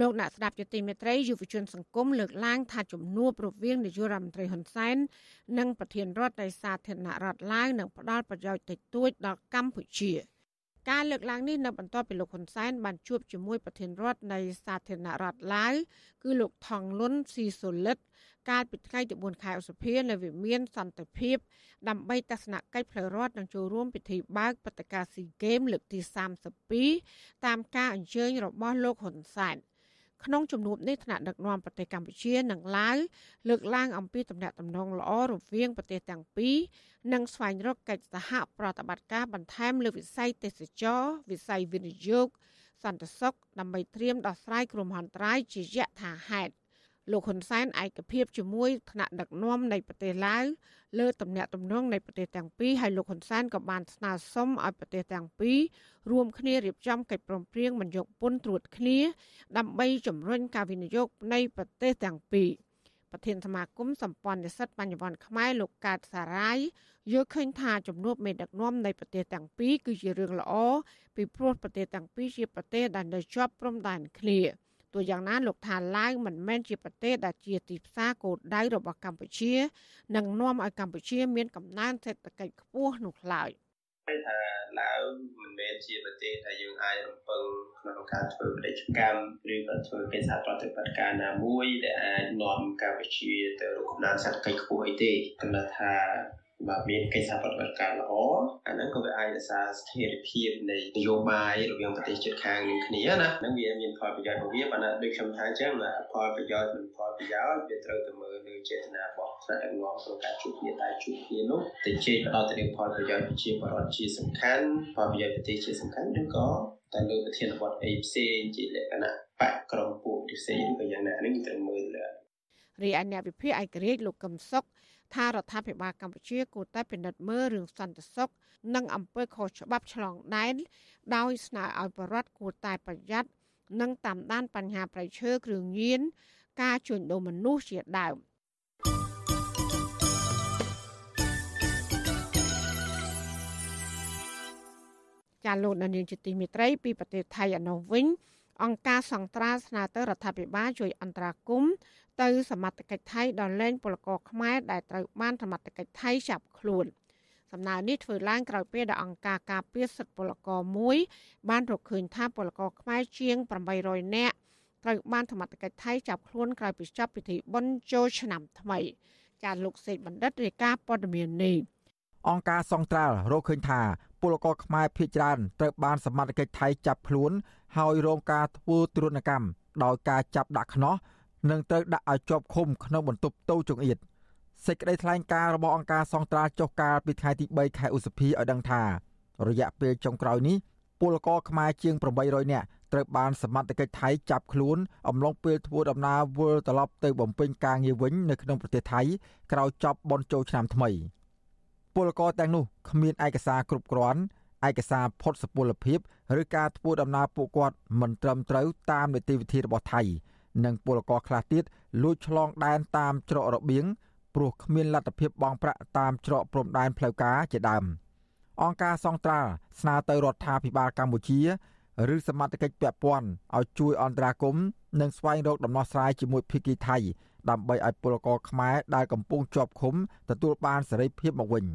លោកអ្នកស្ដាប់ជាទីមេត្រីយុវជនសង្គមលើកឡើងថាជំនួបរវាងនាយករដ្ឋមន្ត្រីហ៊ុនសែននិងប្រធានរដ្ឋនៃសាធារណរដ្ឋឡាវនឹងផ្ដល់ប្រយោជន៍តិចតួចដល់កម្ពុជាការលើកឡើងនេះនៅបន្ទាប់ពីលោកហ៊ុនសែនបានជួបជាមួយប្រធានរដ្ឋនៃសាធារណរដ្ឋឡាវគឺលោកថងលុនស៊ីសូលិតកាលពីថ្ងៃទី4ខែឧសភានៅវិមានសន្តិភាពដើម្បីទស្សនកិច្ចផ្លូវរដ្ឋនិងចូលរួមពិធីបើកព្រឹត្តិការណ៍ស៊ីហ្គេមលើកទី32តាមការអញ្ជើញរបស់លោកហ៊ុនសែន។ ក្នុងជំនួបនេះថ្នាក់ដឹកនាំប្រទេសកម្ពុជានិងឡាវលើកឡើងអំពីទំនាក់ទំនងល្អរវាងប្រទេសទាំងពីរនិងស្វែងរកកិច្ចសហប្រតិបត្តិការបន្ថែមលើវិស័យទេសចរវិស័យវិនិយោគសន្តិសុខដើម្បីត្រៀមដោះស្រាយគ្រោះមហន្តរាយជាយថាហេតុ លោកហ៊ុនសែនឯកភាពជាមួយថ្នាក់ដឹកនាំនៃប្រទេសឡាវលើទំនាក់ទំនងនៃប្រទេសទាំងពីរហើយលោកហ៊ុនសែនក៏បានស្នើសុំឲ្យប្រទេសទាំងពីររួមគ្នារៀបចំកិច្ចព្រមព្រៀងបញ្យកពន្ធត្រួតគ្នា ដើម្បីជំរុញការវិនិយោគនៃប្រទេសទាំងពីរប្រធានសមាគមសម្ព័ន្ធនិស្សិតបញ្ញវន្តខ្មែរលោកកើតសារាយយល់ឃើញថាជំនួបមេដឹកនាំនៃប្រទេសទាំងពីរគឺជារឿងល្អពីព្រោះប្រទេសទាំងពីរជាប្រទេសដែលនៅជាប់ព្រំដែនគ្នា។ ទោះយ៉ាងណាលោកថាឡាវមិនមែនជាប្រទេសដែលជាទីផ្សារគោលដៅរបស់កម្ពុជានិងនាំឲ្យកម្ពុជាមានកំណើនសេដ្ឋកិច្ចខ្ពស់នោះឡើយថាឡាវមិនមែនជាប្រទេសដែលយើងអាចរំពឹងក្នុងការធ្វើពាណិជ្ជកម្មឬក៏ធ្វើកិច្ចសហប្រតិបត្តិការណាមួយដែលអាចនាំកម្ពុជាទៅរកកំណើនសេដ្ឋកិច្ចខ្ពស់អីទេគណៈថា បាទមានកិច្ចសហប្រតិបត្តិការល្អអាហ្នឹងក៏វាអាចរក្សាស្ថិរភាពនៃនយោបាយរវាងប្រទេសជិតខាងនឹងគ្នាណាហ្នឹងវាមានផលប្រយោជន៍របស់វាប៉ុន្តែដូចខ្ញុំថាអញ្ចឹងផលប្រយោជន៍មិនផលប្រយោជន៍វាត្រូវទៅមើលលើចេតនារបស់ថ្នាក់ដឹកនាំក្នុងការជួបគ្នាតែជួបគ្នានោះទៅជេកផ្ដល់ទៅនឹងផលប្រយោជន៍ប្រជាពលរដ្ឋជាសំខាន់ផលប្រយោជន៍ប្រទេសជាសំខាន់ឬក៏តែលើប្រធានបទអីផ្សេងជាលក្ខណៈបកក្រុមពួកផ្សេងឬក៏យ៉ាងណានេះត្រូវមើលលើរីឯអ្នកវិភាគឯករាជ្យលោកកឹមសុខ ថារដ្ឋាភិបាលកម្ពុជាគួរតែពិនិត្យមើលរឿងសន្តិសុខនិងអំពើខុសច្បាប់ឆ្លងដែនដោយស្នើឲ្យបរដ្ឋគួរតែប្រយ័ត្ននិងតាមដានបញ្ហាប្រៃឈើគ្រឿងញៀនការជួញដូរមនុស្សជាដើមចាលោកនាងជាទីមេត្រីពីប្រទេសថៃអនុវិញអង្គការសង្ត្រាស្នើទៅរដ្ឋាភិបាលជួយអន្តរាគមន៍ ទៅសមត្ថកិច្ចថៃដល់លែងពលករខ្មែរដែលត្រូវបានសមត្ថកិច្ចថៃចាប់ខ្លួនសំណើនេះធ្វើឡើងក្រោយពេលដែលអង្គការការពារសិទ្ធិពលករមួយបានរកឃើញថាពលករខ្មែរជាង800នាក់ត្រូវបានសមត្ថកិច្ចថៃចាប់ខ្លួនក្រោយពីចាប់ពិធីបុណ្យចូលឆ្នាំថ្មីចាលោកសេកបណ្ឌិតរាយការណ៍ព័ត៌មាននេះអង្គការសង្ត្រាល់រកឃើញថាពលករខ្មែរភៀសច្រើនត្រូវបានសមត្ថកិច្ចថៃចាប់ខ្លួន ហើយរងការធ្វើទរណកម្មដោយការចាប់ដាក់ខ្នោះ និងត្រូវដាក់ឲ្យជាប់ឃុំក្នុងបន្ទប់តូចង្អៀតសេចក្តីថ្លែងការណ៍របស់អង្គការសង្ត្រាល់ចុះកាលពីថ្ងៃទី3ខែឧសភាឲ្យដឹងថា រយៈពេលចុងក្រោយនេះពលករខ្មែរជាង800នាក់ត្រូវបានសមត្ថកិច្ចថៃចាប់ខ្លួនអំឡុងពេលធ្វើដំណើរវិលត្រឡប់ទៅបំពេញការងារវិញនៅក្នុងប្រទេសថៃក្រោយចប់បុណ្យចូលឆ្នាំថ្មីពលករទាំងនោះគ្មានឯកសារគ្រប់គ្រាន់ឯកសារផុតសុពលភាពឬការធ្វើដំណើរពួកគាត់មិនត្រឹមត្រូវតាមនីតិវិធីរបស់ថៃ និងពលករខ្លះទៀតលួចឆ្លងដែនតាមច្រករបៀងព្រោះគ្មានលទ្ធភាពបង់ប្រាក់តាមច្រកព្រំដែនផ្លូវការជាដើមអង្គការសង្ត្រាល់ស្នើទៅរដ្ឋាភិបាលកម្ពុជាឬសមត្ថកិច្ចពាក់ព័ន្ធឲ្យជួយអន្តរាគមន៍និងស្វែងរកដំណោះស្រាយជាមួយភៀកគីថៃដើម្បីឲ្យពលករខ្មែរដែលកំពុងជាប់ឃុំទទួលបានសេរីភាពមកវិញ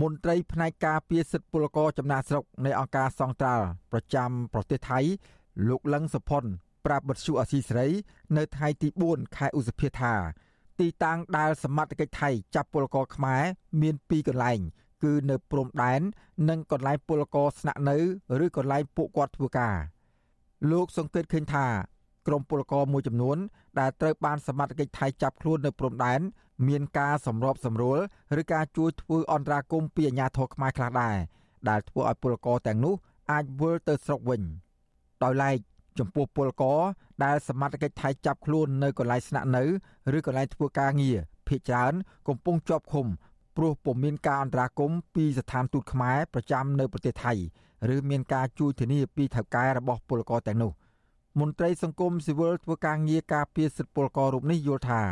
មន្ត្រីផ្នែកការពារសិទ្ធិពលករចំណាក់ស្រុកនៃអង្គការសង្ត្រាល់ប្រចាំប្រទេសថៃលោកលឹងសុផុន ប្រាប់បទសុអសីស្រី នៅថ្ងៃទី4ខែឧសភាថាទីតាំងដែលសមត្ថកិច្ចថៃចាប់ពលករខ្មែរមាន2កន្លែង គឺនៅព្រំដែន និងកន្លែងពលករស្នាក់នៅឬកន្លែងពួកគាត់ធ្វើការលោកសង្កេតឃើញថាក្រុមពលករមួយចំនួន ដែលត្រូវបានសមត្ថកិច្ចថៃចាប់ខ្លួននៅព្រំដែនមានការសម្របសម្រួលឬការជួយធ្វើអន្តរាគមន៍ពីអាជ្ញាធរខ្មែរខ្លះដែរដែលធ្វើឲ្យពលករទាំងនោះអាចវិលទៅស្រុកវិញដោយឡែក ចំពោះពលករដែលសមត្ថកិច្ចថៃចាប់ខ្លួននៅកន្លែងស្នាក់នៅឬកន្លែងធ្វើការងារភ ieck ច្រើន កំពុងជាប់ឃុំព្រោះពុំមានការអន្តរាគមន៍ពីស្ថានទូតខ្មែរប្រចាំនៅប្រទេសថៃឬមានការជួយធានាពីថៅកែរបស់ពលករទាំងនោះមន្ត្រីសង្គមស៊ីវិលធ្វើការងារការពារសិទ្ធិពលកររូបនេះយល់ថា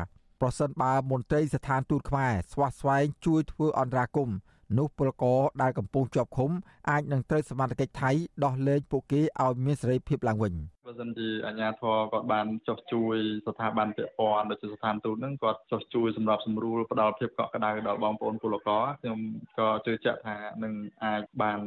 ប្រសិនបើមន្ត្រីស្ថានទូតខ្មែរស្វះស្វែងជួយធ្វើអន្តរាគមន៍ នោះពលករដែលកំពុងជាប់ឃុំអាចនឹងត្រូវសមត្ថកិច្ចថៃដោះលែងពួកគេឲ្យមានសេរីភាពឡើងវិញបើសិនជាអាជ្ញាធរគាត់បានចុះជួយស្ថាប័នពាក់ព័ន្ធដូចជាស្ថានទូតហ្នឹងគាត់ចុះជួយសម្រាប់សម្រួលផ្ដល់ភាពកក់ក្ដៅដល់បងប្អូនពលករខ្ញុំក៏ជឿជាក់ថានឹងអាចបាន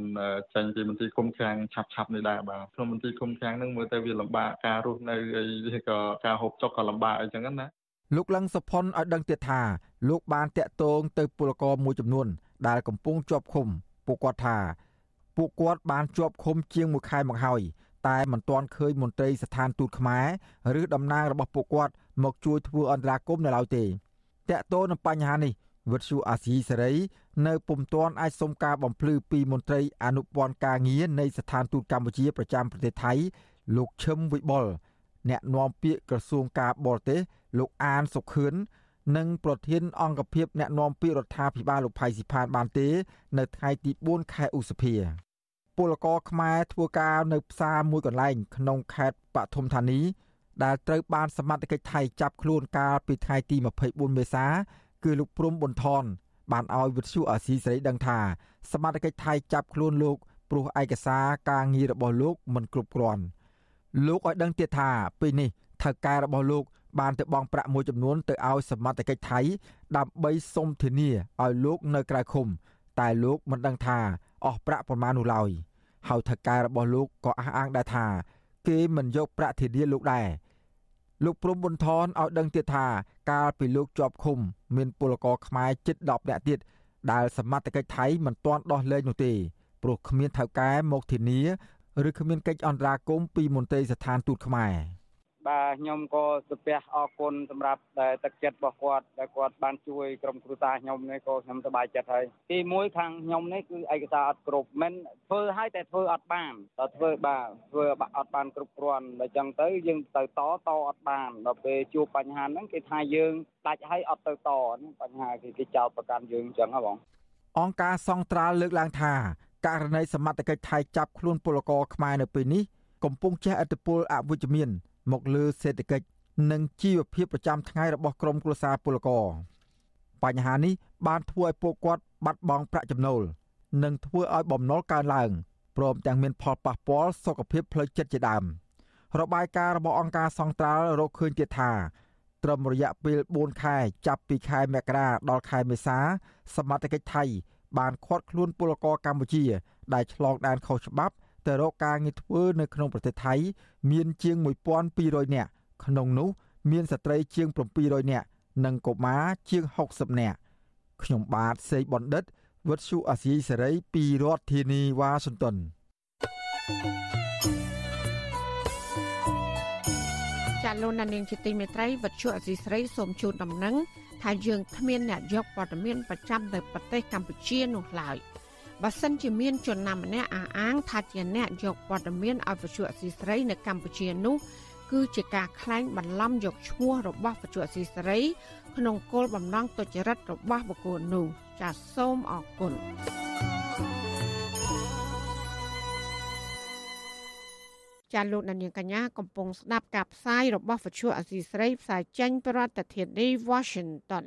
ចេញពីមន្ទីរឃុំឃាំងឆាប់ឆាប់នេះដែរបាទក្នុងមន្ទីរឃុំឃាំងហ្នឹងមើលទៅវាលំបាកការរស់នៅអីក៏ការហូបចុកក៏លំបាកអីចឹងណាលោកលឹងសុផុនឲ្យដឹងទៀតថាលោកបានតាក់ទងទៅពលករមួយចំនួន ដែលកំពុងជាប់ឃុំពួកគាត់ថាពួកគាត់បានជាប់ឃុំជាង1ខែមកហើយតែមិនទាន់ឃើញមន្ត្រីស្ថានទូតខ្មែរឬតំណាងរបស់ពួកគាត់មកជួយធ្វើអន្តរាគមន៍នៅឡើយទេតកតោនឹងបញ្ហានេះវិទ្យុអាស៊ីសេរីនៅពុំទាន់អាចសុំការបំភ្លឺពីមន្ត្រីអនុព័ន្ធការងារនៃស្ថានទូតកម្ពុជាប្រចាំប្រទេសថៃលោកឈឹមវិបុលអ្នកនាំពាក្យក្រសួងការបរទេសលោកអានសុខឿន និងប្រធានអង្គភិបអ្នកណែនាំពាក្យរដ្ឋាភិបាលលោកផៃស៊ីផានបានទេ នៅថ្ងៃទី4ខែឧសភាពលករខ្មែរធ្វើការនៅផ្សារមួយកន្លែង ក្នុងខេត្តបឋមធានី ដែលត្រូវបានសមត្ថកិច្ចថៃចាប់ខ្លួនកាលពីថ្ងៃទី24មេសា គឺលោកព្រំប៊ុនថនបានឲ្យវិទ្យុអាស៊ីសេរីដឹងថាសមត្ថកិច្ចថៃចាប់ខ្លួនលោកព្រោះឯកសារការងាររបស់លោកមិនគ្រប់គ្រាន់លោកឲ្យដឹងទៀតថាពេលនេះថៅកែរបស់លោក បានទៅបង់ប្រាក់មួយចំនួនទៅឲ្យសមត្ថកិច្ចថៃដើម្បីសុំធានាឲ្យលោកនៅក្រៅឃុំ តែលោកមិនដឹងថាអស់ប្រាក់ប្រមាណនោះឡើយហើយថៅកែរបស់លោកក៏អះអាងដែរថា គេមិនយកប្រាក់ធានាលោកដែរលោកព្រំប៊ុនថនឲ្យដឹងទៀតថាកាលពីលោកជាប់ឃុំ មានពលករខ្មែរជិត10នាក់ទៀតដែលសមត្ថកិច្ចថៃមិនទាន់ដោះលែងនោះទេព្រោះគ្មានថៅកែមកធានាឬគ្មានកិច្ចអន្តរាគមន៍ពីមន្ត្រីស្ថានទូតខ្មែរ បាទខ្ញុំក៏សំពះអរគុណសម្រាប់ដែលទឹកចិត្តរបស់គាត់ដែលគាត់បានជួយក្រុមគ្រួសារខ្ញុំនេះក៏ខ្ញុំសប្បាយចិត្តហើយទីមួយខាងខ្ញុំនេះគឺឯកសារអត់គ្រប់មិនធ្វើឲ្យតែធ្វើអត់បានដល់ធ្វើបាទធ្វើអត់បានគ្រប់គ្រាន់ដល់ចឹងទៅយើងទៅតតអត់បានដល់ពេលជួបបញ្ហាហ្នឹងគេថាយើងដាច់ឲ្យអត់ទៅតហ្នឹងបញ្ហាគេគេចោទប្រកាន់យើងអញ្ចឹងហ៎បងអង្គការសង្ត្រាល់លើកឡើងថាករណីសមត្ថកិច្ចថៃចាប់ខ្លួនពលករខ្មែរនៅពេលនេះកំពុងជះឥទ្ធិពលអវិជ្ជមាន មកលើសេដ្ឋកិច្ចនិងជីវភាពប្រចាំថ្ងៃរបស់ក្រុមគ្រួសារពលករបញ្ហានេះបានធ្វើឲ្យពួកគាត់បាត់បង់ប្រាក់ចំណូល និងធ្វើឲ្យបំណុលកើនឡើងព្រមទាំងមានផលប៉ះពាល់សុខភាពផ្លូវចិត្តជាដើមរបាយការណ៍របស់អង្គការសង្ត្រាល់រកឃើញទៀតថាត្រឹមរយៈពេល4ខែចាប់ពីខែមករាដល់ខែមេសា សមត្ថកិច្ចថៃបានឃាត់ខ្លួនពលករកម្ពុជាដែលឆ្លងដែនខុសច្បាប់ ទៅរកការងារធ្វើនៅក្នុងប្រទេសថៃ មានជាង1200នាក់ក្នុងនោះ មានស្ត្រីជាង700នាក់និងកុមារជាង60នាក់ខ្ញុំបាទសេកបណ្ឌិតវុទ្ធុអាស៊ីសេរីពីរដ្ឋធានីវ៉ាស៊ីនតោនចាលោកនាងជាទីមេត្រីវុទ្ធុអាស៊ីសេរីសូមជូនដំណឹងថាយើងគ្មានអ្នកយកព័ត៌មានប្រចាំនៅប្រទេសកម្ពុជានោះឡើយ។ បើសិនជាមានជនណាម្នាក់អះអាងថាជាអ្នកយកព័ត៌មានឲ្យវិទ្យុអសីស្រីនៅកម្ពុជានោះគឺជាការក្លែងបន្លំយកឈ្មោះរបស់វិទ្យុអសីស្រី ក្នុងគោលបំណងទុច្ចរិតរបស់បុគ្គលនោះចាសសូមអរគុណចាលោកនាងកញ្ញាកំពុងស្ដាប់ការផ្សាយរបស់វិទ្យុអសីស្រីផ្សាយចេញពីរដ្ឋធានី Washington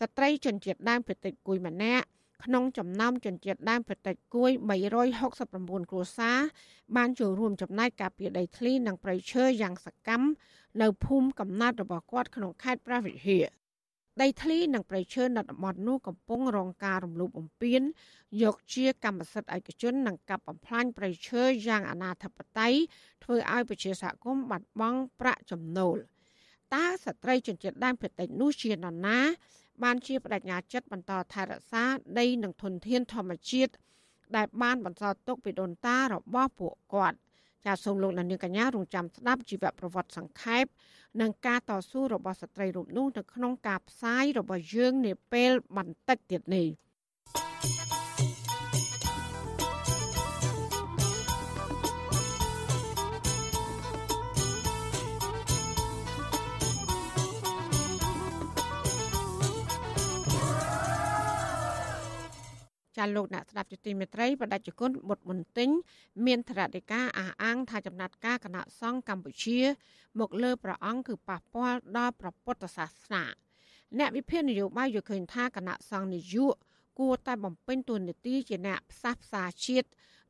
ស្ត្រីជនជាតិដើមភាគតិចគួយម្នាក់ ក្នុងចំណោមជនជាតិដើមប្រទេសគួយ369គ្រួសារបានចូលរួមចំណែកការពារដីធ្លីនិងព្រៃឈើយ៉ាងសកម្មនៅភូមិកំណើតរបស់គាត់ក្នុងខេត្តព្រះវិហារដីធ្លីនិងព្រៃឈើនៅតំបន់នោះកំពុងរងការរំលោភបំពានយកជាកម្មសិទ្ធិឯកជននិងកាប់បំផ្លាញព្រៃឈើយ៉ាងអនាធបត័យធ្វើឲ្យប្រជាសហគមន៍បាត់បង់ប្រាក់ចំណូលតើស្ត្រីជនជាតិដើមភាគតិចនោះជានរណា បានជាបដិញ្ញាចិត្តបន្តថែរក្សាដីនិងធនធានធម្មជាតិដែលបានបន្សល់ទុកពីដូនតារបស់ពួកគាត់ចាសសូមលោកនាងកញ្ញារងចាំស្ដាប់ជីវប្រវត្តិសង្ខេបនិងការតស៊ូរបស់ស្ត្រីរូបនោះនៅក្នុងការផ្សាយរបស់យើងនាពេលបន្តិចទៀតនេះ ចាលោកអ្នកស្ដាប់ជាទីមេត្រីបដិជគុណបុត្របន្ទិញមានធរណិកាអះអាងថាចំណាត់ការគណៈសង្ឃកម្ពុជា មកលើព្រះអង្គគឺប៉ះពាល់ដល់ព្រះពុទ្ធសាសនាអ្នកវិភាគនយោបាយយល់ឃើញថាគណៈសង្ឃនយោបាយគួរតែបំពេញតួនាទីជាអ្នកផ្សះផ្សាជាតិ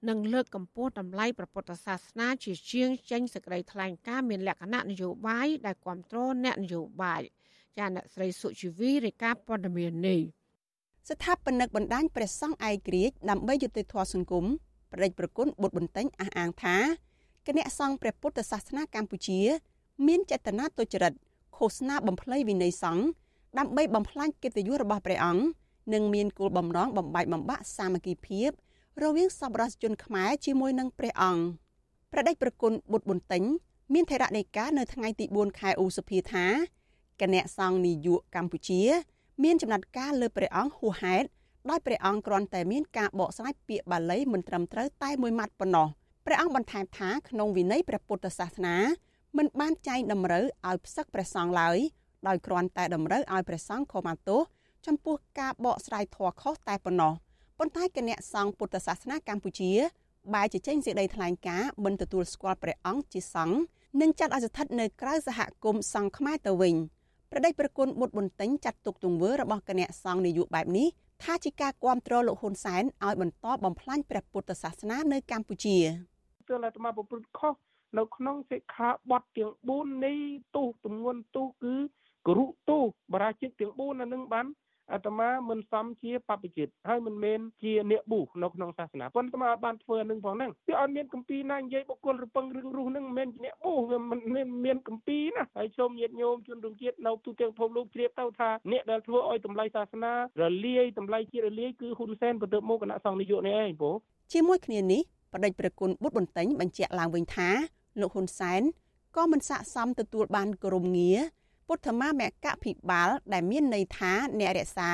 និងលើកកម្ពស់តម្លៃព្រះពុទ្ធសាសនាជាជាងចេញសេចក្តីថ្លែងការណ៍មានលក្ខណៈនយោបាយដែលគ្រប់គ្រងអ្នកនយោបាយចាអ្នកស្រីសុជីវីរាយការណ៍ព័ត៌មាននេះ ស្ថាបនិកបណ្ដាញព្រះសង្ឃឯករាជ្យដើម្បីយុត្តិធម៌សង្គមប្រដេចប្រគុណបុត្របន្ទិញអះអាងថាគណៈសង្ឃព្រះពុទ្ធសាសនាកម្ពុជា មានចេតនាទុច្ចរិតឃោសនាបំភ្លៃវិន័យសង្ឃដើម្បីបំផ្លាញកិត្តិយសរបស់ព្រះអង្គនិងមានគោលបំណងបំបែកបំបាក់សាមគ្គីភាពរវាងសប្បុរសជនខ្មែរជាមួយនឹងព្រះអង្គប្រដេចប្រគុណបុត្របន្ទិញមានថេរណីការនៅថ្ងៃទី4ខែឧសភាថាគណៈសង្ឃនាយកកម្ពុជា មានចំណាត់ការលើព្រះអង្គហួសហេតុដោយព្រះអង្គគ្រាន់តែមានការបកស្រាយពាក្យបាលីមិនត្រឹមត្រូវតែមួយម៉ាត់ប៉ុណ្ណោះព្រះអង្គបន្ថែមថាក្នុងវិន័យព្រះពុទ្ធសាសនាមិនបានចែងតម្រូវឲ្យផ្សឹកព្រះសង្ឃឡើយដោយគ្រាន់តែតម្រូវឲ្យព្រះសង្ឃខមាទោសចំពោះការបកស្រាយធម៌ខុសតែប៉ុណ្ណោះប៉ុន្តែគណៈសង្ឃពុទ្ធសាសនាកម្ពុជាបែរជាចេញសេចក្តីថ្លែងការណ៍មិនទទួលស្គាល់ព្រះអង្គជាសង្ឃនិងចាត់ឲ្យស្ថិតនៅក្រៅសហគមន៍សង្ឃខ្មែរទៅវិញ។ ប្រដេចប្រគុណបុត្របន្ទិញចាត់ទុកទង្វើរបស់គណៈសង្ឃនាយកបែបនេះថាជាការគ្រប់គ្រងលោកហ៊ុនសែនឲ្យបន្តបំផ្លាញព្រះពុទ្ធសាសនានៅកម្ពុជាទើបអាត្មាប្រព្រឹត្តខុសនៅក្នុងសិក្ខាបទទាំង4នៃទោសទម្ងន់ទោសគឺគរុទោសបរាជិកទាំង4អានឹងបាន អាត្មាមិនសមជាបព្វជិតហើយមិនមែនជាអ្នកបុះនៅក្នុងសាសនាប៉ុន្តែអាត្មាបានធ្វើនឹងផងហ្នឹងវាអត់មានកម្ពីណានិយាយបុគ្គលរពឹងរឿងរុះហ្នឹងមិនមែនជាអ្នកបុះវាមិនមានកម្ពីណាហើយសូមញាតិញោមជនរួមជាតិនៅទូទាំងពិភពលោកជ្រាបទៅថាអ្នកដែលធ្វើឲ្យតម្លៃសាសនារលាយតម្លៃជាតិរលាយគឺហ៊ុនសែនបន្ទាប់មកគណៈសង្ឃនាយកនេះឯងបងជាមួយគ្នានេះបដិចប្រគុណបុត្របន្ទិញបញ្ជាក់ឡើងវិញថាលោកហ៊ុនសែនក៏មិនស័ក្តិសមទទួលបានក្រមងារ ពុទ្ធមាមគ្គភិបាលដែលមានន័យថាអ្នករក្សា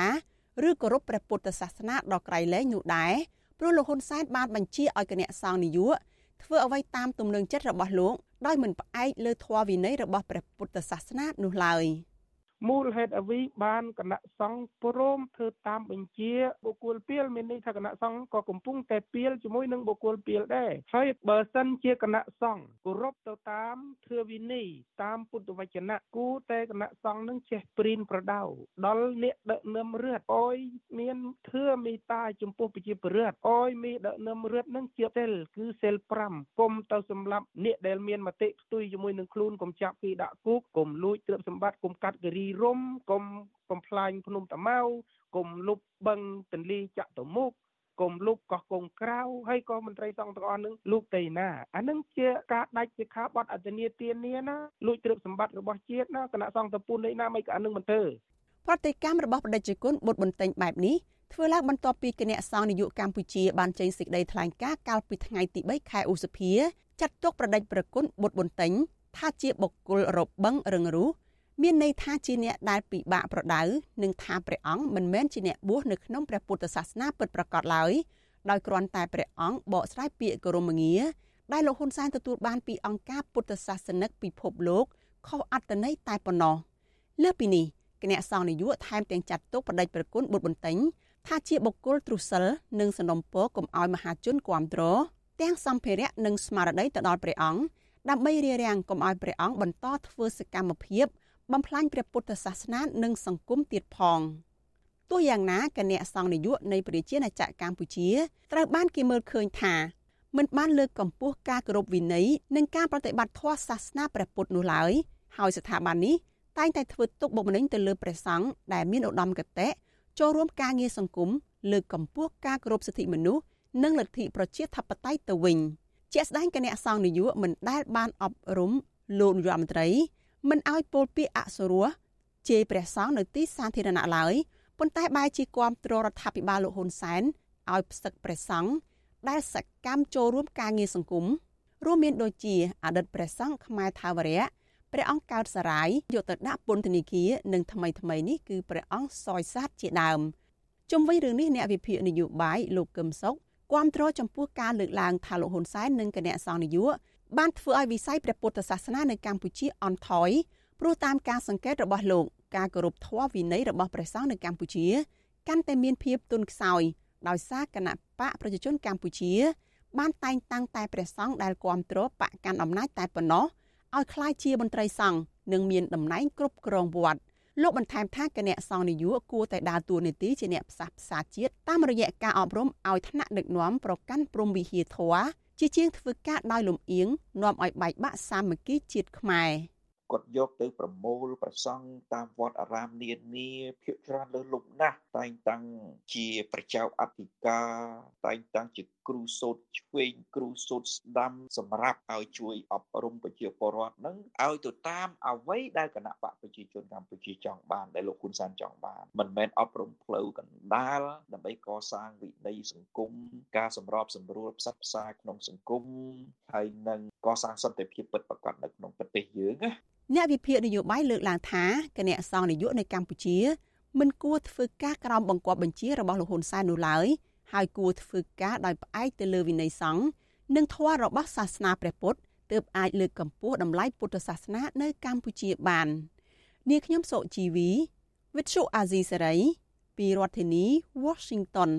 ឬគោរពព្រះពុទ្ធសាសនាដ៏ក្រៃលែងនោះដែរព្រោះលោកហ៊ុនសែនបានបញ្ជាឲ្យគណៈសង្ឃនាយកធ្វើអ្វីតាមទំនឹងចិត្តរបស់លោកដោយមិនផ្អែកលើធម៌វិន័យរបស់ព្រះពុទ្ធសាសនានោះឡើយ។ មូលហេតុអ្វីបានគណៈសង្ឃព្រមធ្វើតាមបញ្ជាបុគ្គលពីលមានន័យថាគណៈសង្ឃក៏កំពុងតែពីលជាមួយនឹងបុគ្គលពីលដែរហើយបើសិនជាគណៈសង្ឃគោរពទៅតាមធឿវិន័យតាមពុទ្ធវចនៈគូតែគណៈសង្ឃនឹងចេះព្រីនប្រដៅដល់អ្នកដឹកនាំរឹតអោយមានធឿមេត្តាចំពោះប្រជាពលរដ្ឋអោយមានដឹកនាំរឹតនឹងជាសិលគឺសិល5គុំទៅសម្រាប់អ្នកដែលមានមតិផ្ទុយជាមួយនឹងខ្លួនកុំចាប់គេដាក់គុកកុំលួចទ្រព្យសម្បត្តិកុំកាត់គិរីរំកុំបំផ្លាញភ្នំតាម៉ៅកុំលុបបឹងទន្លេចាក់ទៅមុខកុំលុបកោះកុងក្រៅហើយក៏មន្ត្រីសង្ឃទាំងអស់នឹងលូកតេណាអានឹងជាការដាច់សិក្ខាបទអត្តនីទានាណាលួចទ្រព្យសម្បត្តិរបស់ជាតិណាគណៈសង្ឃតពុននេះណាមិនក៏អានឹងមិនធ្វើប្រតិកម្មរបស់បដិជគុណបុត្របន្ទិញបែបនេះធ្វើឡើងបន្ទាប់ពីគណៈសង្ឃនាយកកម្ពុជាបានចេញសេចក្តីថ្លែងការណ៍កាលពីថ្ងៃទី3ខែឧសភាចាត់ទុកប្រដេចប្រគុណបុត្របន្ទិញថាជាបុគ្គលរបឹងរឹងរូស មានន័យថាជាអ្នកដែលពិបាកប្រដៅនិងថាព្រះអង្គមិនមែនជាអ្នកបួសនៅក្នុងព្រះពុទ្ធសាសនាពិតប្រាកដឡើយដោយគ្រាន់តែព្រះអង្គបកស្រាយពាក្យគោរមងារដែលលោកហ៊ុនសែនទទួលបានពីអង្គការពុទ្ធសាសនិកពិភពលោកខុសអត្តន័យតែប៉ុណ្ណោះលើពីនេះគណៈសង្ឃនាយកថែមទាំងចាត់ទុកបដិចប្រគុណបុត្របន្ទិញថាជាបុគ្គលទ្រុសិលនិងសនំពរកុំឲ្យមហាជនគ្រប់គ្រងទាំងសម្ភារៈនិងស្មារតីទៅដល់ព្រះអង្គដើម្បីរារាំងកុំឲ្យព្រះអង្គបន្តធ្វើសកម្មភាព បំផ្លាញព្រះពុទ្ធសាសនានិងសង្គមទៀតផងទោះយ៉ាងណាគណៈសង្ឃនាយកនៃប្រជាណាចក្រកម្ពុជាត្រូវបានគេមើលឃើញថាមិនបានលើកកម្ពស់ការគោរពវិន័យនិងការប្រតិបត្តិធម៌សាសនាព្រះពុទ្ធនោះឡើយហើយស្ថាប័ននេះតែងតែធ្វើទុកបុកម្នេញទៅលើព្រះសង្ឃដែលមានឧត្តមគតិចូលរួមការងារសង្គមលើកកម្ពស់ការគោរពសិទ្ធិមនុស្សនិងលទ្ធិប្រជាធិបតេយ្យទៅវិញជាក់ស្ដែងគណៈសង្ឃនាយកមិនដែលបានអប់រំលោកនាយករដ្ឋមន្ត្រី មិនឲ្យពលពាកអសុរោះជេរព្រះសង្ឃនៅទីសាធារណៈឡើយប៉ុន្តែបែរជាគាំទ្ររដ្ឋាភិបាលលោកហ៊ុនសែនឲ្យផ្សឹកព្រះសង្ឃដែលសកម្មចូលរួមការងារសង្គមរួមមានដូចជាអតីតព្រះសង្ឃខ្មែរថាវរៈព្រះអង្គកើតសរាយយកទៅដាក់ពន្ធនាគារនិងថ្មីថ្មីនេះគឺព្រះអង្គសយសាទជាដើមជុំវិញរឿងនេះអ្នកវិភាគនយោបាយលោកកឹមសុខគាំទ្រចំពោះការលើកឡើងថាលោកហ៊ុនសែននិងគណៈសង្ឃនយោបាយ បានធ្វើឲ្យវិស័យព្រះពុទ្ធសាសនានៅកម្ពុជាអន់ថយព្រោះតាមការសង្កេតរបស់លោកការគោរពធម៌វិន័យរបស់ព្រះសង្ឃនៅកម្ពុជាកាន់តែមានភាពទន់ខ្សោយដោយសារគណៈបកប្រជាជនកម្ពុជា បានតែងតាំងតែព្រះសង្ឃដែលគ្រប់គ្រងបកកាន់អំណាចតែប៉ុណ្ណោះឲ្យคล้ายជាមន្ត្រីសង្ឃនិងមានតំណែងគ្រប់គ្រងវត្តលោកបន្ថែមថាគណៈសង្ឃនាយកគួរតែដើរតួនាទីជាអ្នកផ្សះផ្សាជាតិតាមរយៈការអប់រំឲ្យថ្នាក់ដឹកនាំប្រកាន់ព្រំវិហារធម៌ ជាជាងធ្វើការដោយលំអៀងនាំឲ្យបែកបាក់សាមគ្គីជាតិខ្មែរ។ គាត់យកទៅប្រមូលប្រសង់តាមវត្តអារាមនានាភាគច្រើនលើលុបណាស់តែងតាំងជាប្រជាអធិការតែងតាំងជាគ្រូសូត្រឆ្វេងគ្រូសូត្រស្ដាំសម្រាប់ឲ្យជួយអប់រំប្រជាពលរដ្ឋនឹងឲ្យទៅតាមអ្វីដែលគណៈបកប្រជាជនកម្ពុជាចង់បានដែលលោកហ៊ុនសែនចង់បានមិនមែនអប់រំផ្លូវកណ្ដាលដើម្បីកសាងវិន័យសង្គមការសម្របសម្រួលផ្សព្វផ្សាយក្នុងសង្គមហើយនឹងកសាងសន្តិភាពពិតប្រាកដនៅក្នុងប្រទេសយើងណា អ្នកវិភាគនយោបាយលើកឡើងថាគណៈសង្ឃនយោបាយនៅកម្ពុជាមិនគួរធ្វើការក្រោមបង្គាប់បញ្ជារបស់លោកហ៊ុនសែននោះឡើយហើយគួរធ្វើការដោយផ្អែកទៅលើវិន័យសង្ឃនិងធម៌របស់សាសនាព្រះពុទ្ធទើបអាចលើកកម្ពស់តម្លៃពុទ្ធសាសនានៅកម្ពុជាបាននាងខ្ញុំសុជីវី With Shu Azizi Saray ពីរដ្ឋធានី Washington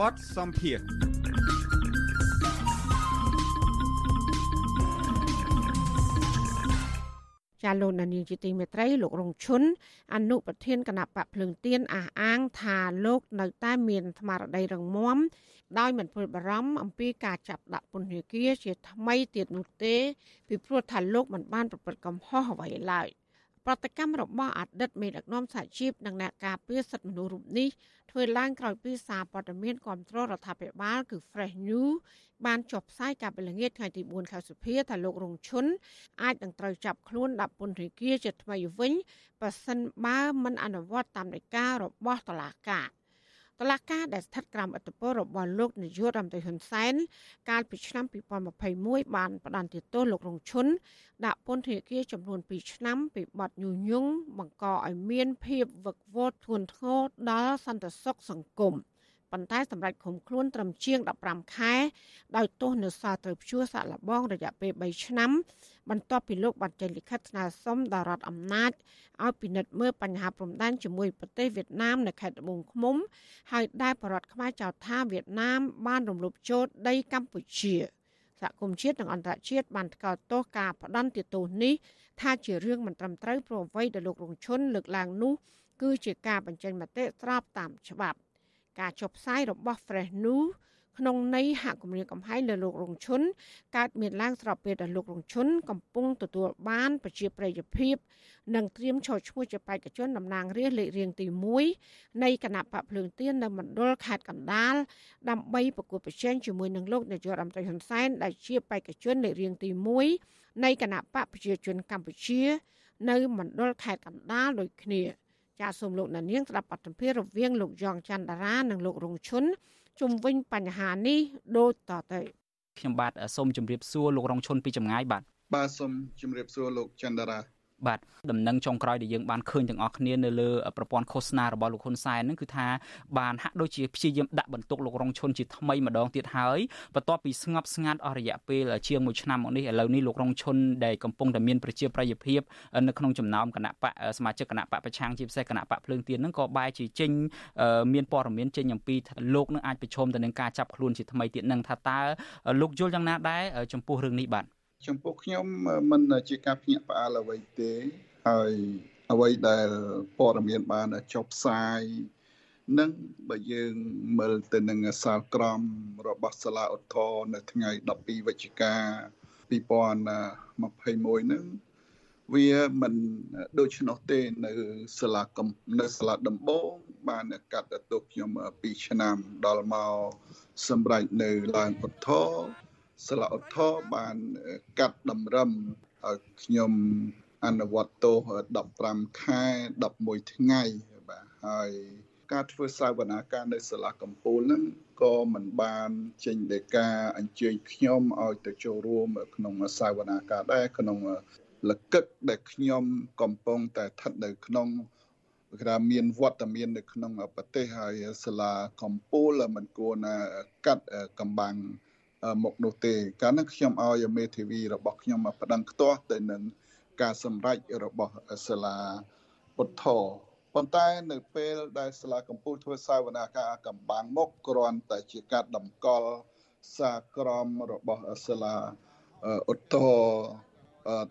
បទសំភារចាលោកនានីជាទីមេត្រីលោករងឈុនអនុប្រធានគណៈបកភ្លើងទៀនអះអាងថាលោកនៅតែមានស្មារតីរឹងមាំដោយមិនព្រួយបារម្ភអំពីការចាប់ដាក់ពន្ធនាគារជាថ្មីទៀតនោះទេពីព្រោះថាលោកមិនបានប្រព្រឹត្តកំហុសអ្វីឡើយ ប្រតិកម្មរបស់អតីតមេដឹកនាំសហជីពនិងអ្នកការពារសិទ្ធិមនុស្សរូបនេះធ្វើឡើងក្រោយពីសារព័ត៌មានគ្រប់គ្រងរដ្ឋាភិបាលគឺ Fresh News បានចុះផ្សាយកាលពីល្ងាចថ្ងៃទី4ខែសុភាថាលោករងឈុនអាចនឹងត្រូវចាប់ខ្លួនដាក់ពន្ធនាគារជាថ្មីវិញបើសិនបើមិនអនុវត្តតាមដីការបស់តុលាការ តឡាការដែលស្ថិតក្រោមអធិបតេយ្យរបស់លោកនាយករដ្ឋមន្ត្រីហ៊ុនសែនកាលពីឆ្នាំ2021បានផ្តន្ទាទោសលោករងឈុនដាក់ពន្ធនាគារចំនួន2ឆ្នាំពីបទញុះញង់បង្កឲ្យមានភាពវឹកវរធ្ងន់ធ្ងរដល់សន្តិសុខសង្គម ប៉ុន្តែសម្រាប់ឃុំខ្លួនត្រឹមជាង15ខែដោយទោសនៅសល់ត្រូវព្យួរសាក់លបងរយៈពេល3ឆ្នាំបន្ទាប់ពីលោកបានចេញលិខិតស្នើសុំដល់រដ្ឋអំណាចឲ្យពិនិត្យមើលបញ្ហាព្រំដែនជាមួយប្រទេសវៀតណាមនៅខេត្តត្បូងឃ្មុំ ហើយដែលបរដ្ឋខ្មែរចោទថាវៀតណាមបានរំលោភចូលដីកម្ពុជាសហគមន៍ជាតិនិងអន្តរជាតិបានថ្កោលទោសការផ្ដន់ទោសនេះថាជារឿងមិនត្រឹមត្រូវព្រោះអ្វីដែលលោករងឈុនលើកឡើងនោះគឺជាការបញ្ចេញមតិស្របតាមច្បាប់ ការចុះផ្សាយរបស់ Fresh News ក្នុងន័យហាក់គំរាមកំហែងលើលោករងឈុនកើតមានឡើងស្របពេលដែលលោករងឈុនកំពុងទទួលបានប្រជាប្រិយភាព និងត្រៀមឈរឈ្មោះជាបេក្ខជនតំណាងរាស្ត្រលេខរៀងទី1នៃគណៈបកភ្លើងទៀននៅមណ្ឌលខេត្តកណ្ដាលដើម្បីប្រគល់ប្រជែងជាមួយនឹងលោកនាយករដ្ឋមន្ត្រីហ៊ុនសែនដែលជាបេក្ខជនលេខរៀងទី1នៃគណៈបកប្រជាជនកម្ពុជា នៅមណ្ឌលខេត្តកណ្ដាលដូចគ្នា ចាសសូមលោកនាងស្ដាប់បទសម្ភាសន៍រវាងលោកយ៉ងច័ន្ទតារានិងលោករងឈុនជុំវិញបញ្ហានេះដូចតទៅខ្ញុំបាទសូមជម្រាបសួរលោករងឈុនពីចម្ងាយបាទបាទសូមជម្រាបសួរលោកច័ន្ទតារា បាទដំណឹងចុងក្រោយដែលយើងបានឃើញទាំងអស់គ្នានៅលើប្រព័ន្ធឃោសនារបស់លោកហ៊ុនសែនហ្នឹងគឺថាបានហាក់ដូចជាព្យាយាមដាក់បន្ទុកលោករងឈុនជាថ្មីម្ដងទៀតហើយបន្ទាប់ពីស្ងប់ស្ងាត់អស់រយៈពេលជាង1ឆ្នាំមកនេះឥឡូវនេះលោករងឈុនដែលកំពុងតែមានប្រជាប្រិយភាពនៅក្នុងចំណោមគណៈបកសមាជិកគណៈបកប្រឆាំងជាពិសេសគណៈបកភ្លើងទៀនហ្នឹងក៏បែរជាចេញមានព័ត៌មានចេញអំពីលោកនឹងអាចប្រឈមទៅនឹងការចាប់ខ្លួនជាថ្មីទៀតនឹងថាតើលោកយល់យ៉ាងណាដែរចំពោះរឿងនេះបាទ ចំពោះខ្ញុំមិនជាការភ្ញាក់ផ្អើលអ្វីទេហើយអ្វីដែលព័ត៌មានបានចុះផ្សាយនឹងបើយើងមើលទៅនឹងសាលក្រមរបស់សាលាឧទ្ធរនៅថ្ងៃ12វិច្ឆិកា2021នឹងវាមិនដូច្នោះទេនៅសាលាកំនៅសាលាដំបងបានកាត់ទោសខ្ញុំ2ឆ្នាំដល់មកសម្រេចនៅឡើងឧទ្ធរ ស្លាឧទ្ធរបានកាត់តម្រឹមឲ្យខ្ញុំអនុវត្តទោស15ខែ11ថ្ងៃបាទហើយការធ្វើសាវនាការនៅសាលាកំពូលហ្នឹងក៏មិនបានចេញដីកាអញ្ជើញខ្ញុំឲ្យទៅចូលរួម ក្នុងសាវនាការដែរក្នុងលកឹកដែលខ្ញុំកំពុងតែស្ថិតនៅក្នុងគេថាមានវត្តមាននៅក្នុងប្រទេសហើយសាលាកំពូលមិនគួរណាកាត់កំបាំង មកនោះទេកាលនោះខ្ញុំឲ្យមេធាវីរបស់ខ្ញុំមកប្តឹងខ្ទាស់ទៅនឹងការសម្រេចរបស់សាលាពុទ្ធប៉ុន្តែនៅពេលដែលសាលាកំពូលធ្វើសាវនាការកំបាំងមកគ្រាន់តែជាការតម្កល់សាក្រមរបស់សាលាឧទ្ធរ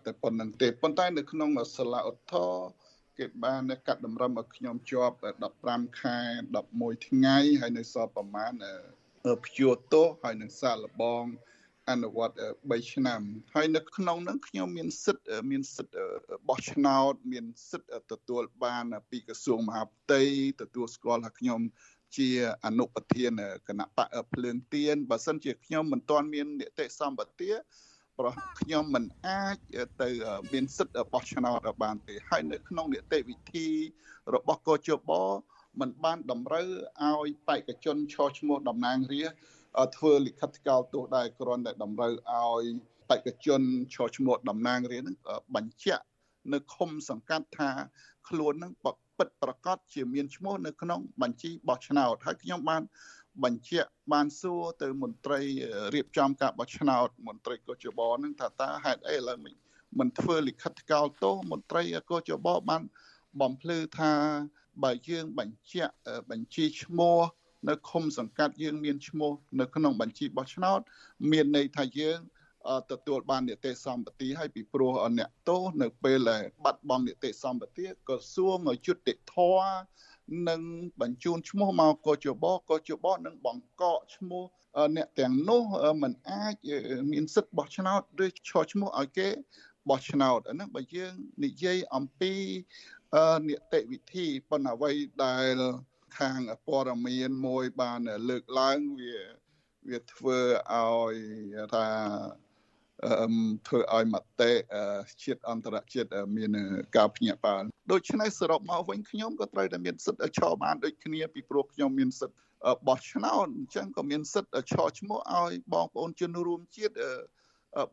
តែប៉ុណ្្នឹងទេប៉ុន្តែនៅក្នុងសាលាឧទ្ធរគេបានកាត់តម្រឹមឲ្យខ្ញុំជាប់15ខែ11ថ្ងៃហើយនៅសល់ប្រមាណ ព្យួរទោសហើយនឹងសាកល្បងអនុវត្ត3ឆ្នាំហើយនៅក្នុងនោះខ្ញុំមានសិទ្ធមានសិទ្ធបោះឆ្នោត មានសិទ្ធទទួលបានពីក្រសួងមហាផ្ទៃទទួលស្គាល់ថាខ្ញុំជាអនុប្រធានគណៈបកភ្លើងទៀនបើសិនជាខ្ញុំមិនទាន់មាននីតិសម្បទាប្រខ្ញុំមិនអាចទៅមានសិទ្ធិបោះឆ្នោតបានទេហើយនៅក្នុងនីតិវិធីរបស់កោជប มันបានតម្រូវឲ្យបេក្ខជនឈរឈ្មោះតំណាងរាស្ត្រធ្វើលិខិតថ្កោលទោសដែរគ្រាន់តែតម្រូវឲ្យបេក្ខជនឈរឈ្មោះតំណាងរាស្ត្រនឹងបញ្ជាក់នៅឃុំសង្កាត់ថាខ្លួននឹងពិតប្រកបជាមានឈ្មោះនៅក្នុងបញ្ជីបោះឆ្នោតហើយខ្ញុំបានបញ្ជាក់បានសួរទៅមន្ត្រីរៀបចំការបោះឆ្នោតមន្ត្រីកោជបនឹងថាតើហេតុអីឥឡូវមិនធ្វើលិខិតថ្កោលទោសមន្ត្រីកោជបបានបំភ្លឺថា បើយើងបញ្ជាក់បញ្ជីឈ្មោះនៅឃុំសង្កាត់យើងមានឈ្មោះនៅក្នុងបញ្ជីបោះឆ្នោត មានន័យថាយើងទទួលបាននីតិសម្បទាហើយពីព្រោះអ្នកទោសនៅពេលដែលបាត់បង់នីតិសម្បទាក្រសួងយុតិធម៌នឹងបញ្ជូនឈ្មោះមកកជបកជបនឹងបង្កកឈ្មោះអ្នកទាំងនោះมันអាចមានសិទ្ធិបោះឆ្នោតឬឈរឈ្មោះឲ្យគេបោះឆ្នោតអាហ្នឹងបើយើងនិយាយអំពីនីតិវិធីប៉ុន្តែអ្វីដែលខាងព័ត៌មានមួយបានលើកឡើងវាវាធ្វើឲ្យថាធ្វើឲ្យមតិជាតិអន្តរជាតិមានការភ្ញាក់ផ្អើលដូច្នេះសរុបមកវិញខ្ញុំក៏ត្រូវតែមានសិទ្ធិឈរបានដូចគ្នាពីព្រោះខ្ញុំមានសិទ្ធិបោះឆ្នោតអញ្ចឹងក៏មានសិទ្ធិឈរឈ្មោះឲ្យបងប្អូនជនរួមជាតិ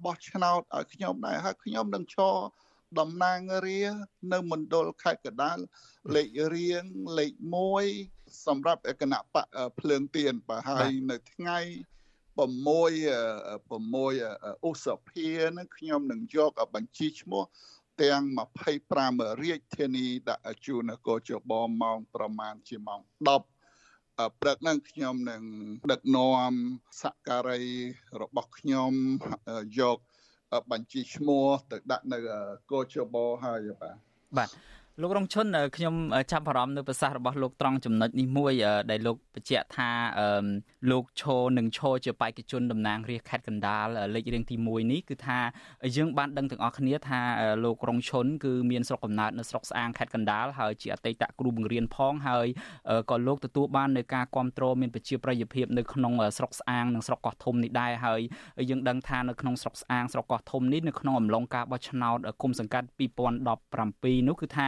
បោះឆ្នោតឲ្យខ្ញុំដែរហើយខ្ញុំនឹងឈរ តំណាងរានៅមណ្ឌលខេត្តកដាលលេខរៀងលេខ1សម្រាប់គណៈបកភ្លើងទៀនបើហើយនៅថ្ងៃ6 6ឧសភានឹងខ្ញុំនឹងយកបញ្ជីឈ្មោះទាំង25រាជធានីដាក់ជូនកោជបម៉ោងប្រមាណជាម៉ោង10ព្រឹកហ្នឹងខ្ញុំនឹងដឹកនាំសក្ការីរបស់ខ្ញុំយក បញ្ជីឈ្មោះទៅដាក់នៅកោជបហើយបាទបាទ លោករងឈុនខ្ញុំចាប់អារម្មណ៍នៅប្រសាសន៍របស់លោកត្រង់ចំណុចនេះមួយដែលលោកបញ្ជាក់ថាលោកឈរនឹងឈរជាបេក្ខជនតំណាងរាស្ត្រខេត្តកណ្ដាលលេខរៀងទី1នេះគឺថាយើងបានដឹងទាំងអស់គ្នាថាលោករងឈុនគឺមានស្រុកកំណើតនៅស្រុកស្អាងខេត្តកណ្ដាលហើយជាអតីតគ្រូបង្រៀនផងហើយក៏លោកទទួលបាននៅការគ្រប់គ្រងមានប្រជាប្រិយភាពនៅក្នុងស្រុកស្អាងនិងស្រុកកោះធំនេះដែរហើយយើងដឹងថានៅក្នុងស្រុកស្អាងស្រុកកោះធំនេះនៅក្នុងអំឡុងការបោះឆ្នោតគុំសង្កាត់2017នោះគឺថា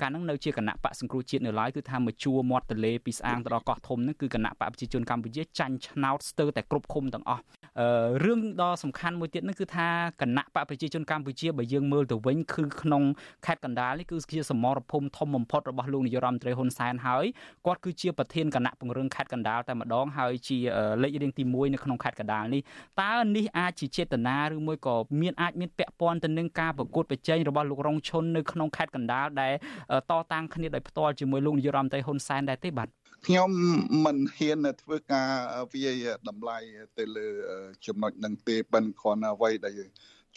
កាលហ្នឹងនៅជាគណៈបកសង្គ្រោះជាតិនៅឡើយគឺថាមកជួមាត់ទលេពីស្អាងទៅដល់កោះធំហ្នឹងគឺគណៈបកប្រជាជនកម្ពុជាចាញ់ឆ្នោតស្ទើរតែគ្រប់ឃុំទាំងអស់រឿងដ៏សំខាន់មួយទៀតហ្នឹងគឺថាគណៈបកប្រជាជនកម្ពុជាបើយើងមើលទៅវិញគឺក្នុងខេត្តកណ្ដាលនេះគឺជាសមរភូមិធំបំផុតរបស់លោកនាយរដ្ឋមន្ត្រីហ៊ុនសែនហើយគាត់គឺជាប្រធានគណៈពង្រឹងខេត្តកណ្ដាលតែម្ដងហើយជាលេខរៀងទី1នៅក្នុងខេត្តកណ្ដាលនេះតើនេះអាចជាចេតនាឬមួយក៏មានអាចមានពាក់ព័ន្ធទៅនឹងការប្រកួតប្រជែងរបស់លោករងឈុននៅក្នុងខេត្តកណ្ដាលដែលតតាំងគ្នាដោយផ្ទាល់ជាមួយលោកនាយរដ្ឋមន្ត្រីហ៊ុនសែនដែរទេបាទខ្ញុំមិនហ៊ានធ្វើការវាយតម្លៃទៅលើចំណុចនឹងទេបិណ្ឌគ្រាន់អ្វីដែល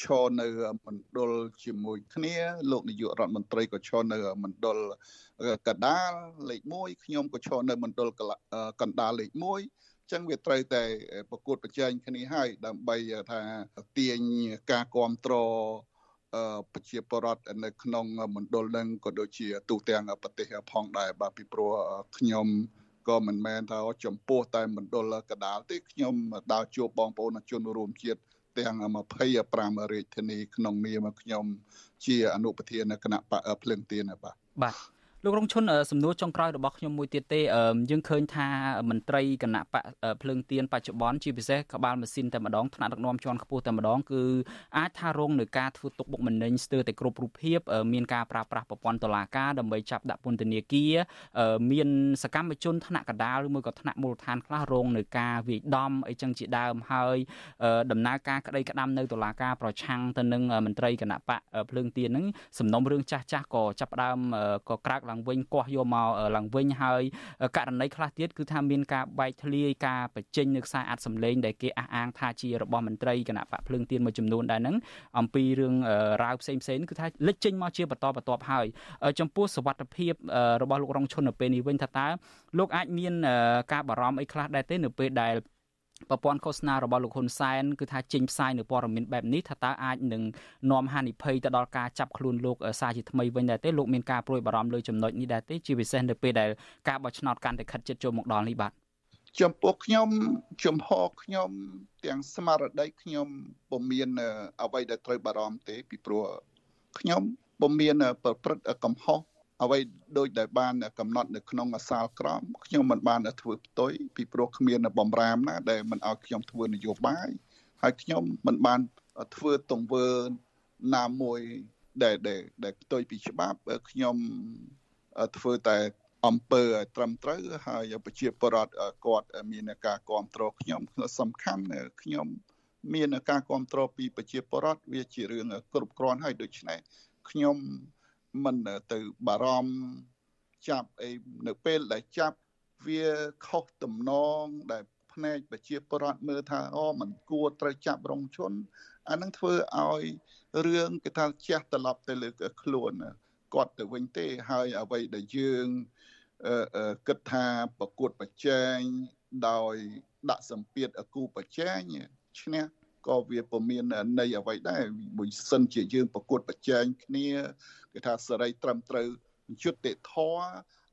ឈរនៅមណ្ឌលជាមួយគ្នាលោកនាយករដ្ឋមន្ត្រីក៏ឈរនៅមណ្ឌលកណ្ដាលលេខ1ខ្ញុំក៏ឈរនៅមណ្ឌលកណ្ដាលលេខ1ចឹងវាត្រូវតែប្រកួតប្រជែងគ្នាហើយដើម្បីថាទាញការគ្រប់គ្រង ប្រជាពលរដ្ឋនៅក្នុងមណ្ឌលនឹងក៏ដូចជាទូទាំងប្រទេសផងដែរបាទពីព្រោះខ្ញុំក៏មិនមែនថាចំពោះតែមណ្ឌលកដាលទេខ្ញុំដើរជួបបងប្អូនជនរួមជាតិទាំង25រាជធានីក្នុងនាមខ្ញុំជាអនុប្រធានគណៈបកភ្លើងទៀនបាទបាទ លោករងឈុនសំណួរចុងក្រោយរបស់ខ្ញុំមួយទៀតទេយើងឃើញថាមន្ត្រីគណៈបកភ្លើងទៀនបច្ចុប្បន្នជាពិសេសក្បាលម៉ាស៊ីនតែម្ដងថ្នាក់ដឹកនាំជាន់ខ្ពស់តែម្ដងគឺអាចថារងនឹងការធ្វើទុកបុកម្នេញស្ទើរតែគ្រប់រូបភាពមានការប្រើប្រាស់ប្រព័ន្ធតុលាការដើម្បីចាប់ដាក់ពន្ធនាគារមានសកម្មជនថ្នាក់កណ្ដាលឬមួយក៏ថ្នាក់មូលដ្ឋានខ្លះរងនឹងការវាយដំអីចឹងជាដើមហើយដំណើរការក្តីក្តាំនៅតុលាការប្រឆាំងទៅនឹងមន្ត្រីគណៈបកភ្លើងទៀនហ្នឹងសំណុំរឿងចាស់ចាស់ក៏ចាប់ផ្ដើមក៏ក្រើកឡើងវិញកោះយកមកឡើងវិញហើយករណីខ្លះទៀតគឺថាមានការបែកធ្លាយការបញ្ចេញនៅខ្សែអាចសម្លេងដែលគេអះអាងថាជារបស់មន្ត្រីគណៈបកភ្លើងទៀនមួយចំនួនដែរហ្នឹងអំពីរឿងរាវផ្សេងផ្សេងគឺថាលេចចេញមកជាបន្តបន្ទាប់ហើយចំពោះសវត្ថភាពរបស់លោករងឈុននៅពេលនេះវិញថាតើលោកអាចមានការបារម្ភអីខ្លះដែរទេនៅពេលដែល ប្រព័ន្ធឃោសនារបស់លោកហ៊ុនសែនគឺថាចេញផ្សាយនៅព័ត៌មានបែបនេះថាតើអាចនឹងនាំហានិភ័យទៅដល់ការចាប់ខ្លួនលោកសារជាថ្មីវិញដែរទេលោកមានការព្រួយបារម្ភលើចំណុចនេះដែរទេជាពិសេសនៅពេលដែលការបោះឆ្នោតកាន់តែខិតជិតចូលមកដល់នេះបាទចំពោះខ្ញុំចំហខ្ញុំទាំងស្មារតីខ្ញុំពុំមានអ្វីដែលត្រូវបារម្ភទេពីព្រោះខ្ញុំពុំមានប្រព្រឹត្តកំហុស អ្វីដូចដែលបានកំណត់នៅក្នុងអាសាលក្រមខ្ញុំមិនបានធ្វើផ្ទុយពីព្រោះគ្មានបំរាមណាដែលមិនឲ្យខ្ញុំធ្វើនយោបាយហើយខ្ញុំមិនបានធ្វើទង្វើណាមួយដែលដែលផ្ទុយពីច្បាប់ខ្ញុំធ្វើតែអំពើឲ្យត្រឹមត្រូវហើយប្រជាពលរដ្ឋគាត់មានការគ្រប់គ្រងខ្ញុំសំខាន់ខ្ញុំមានការគ្រប់គ្រងពីប្រជាពលរដ្ឋវាជារឿងគ្រប់គ្រាន់ហើយដូច្នេះខ្ញុំ មិនទៅបារម្ភចាប់អីនៅពេលដែលចាប់វាខុសទំនងដែលផ្នែកប្រជាពលរដ្ឋមើលថាអូมันគួរត្រូវចាប់រងជនអានឹងធ្វើឲ្យរឿងគេថាជះត្រឡប់ទៅលើខ្លួនគាត់ទៅវិញទេហើយអ្វីដែលយើងគិតថាប្រកួតប្រជែងដោយដាក់សម្ពាធគូប្រជែងឈ្នះ ក៏វាពុំមានន័យអ្វីដែរបើសិនជាយើងប្រកួតប្រជែងគ្នាគេថាសេរីត្រឹមត្រូវយុត្តិធម៌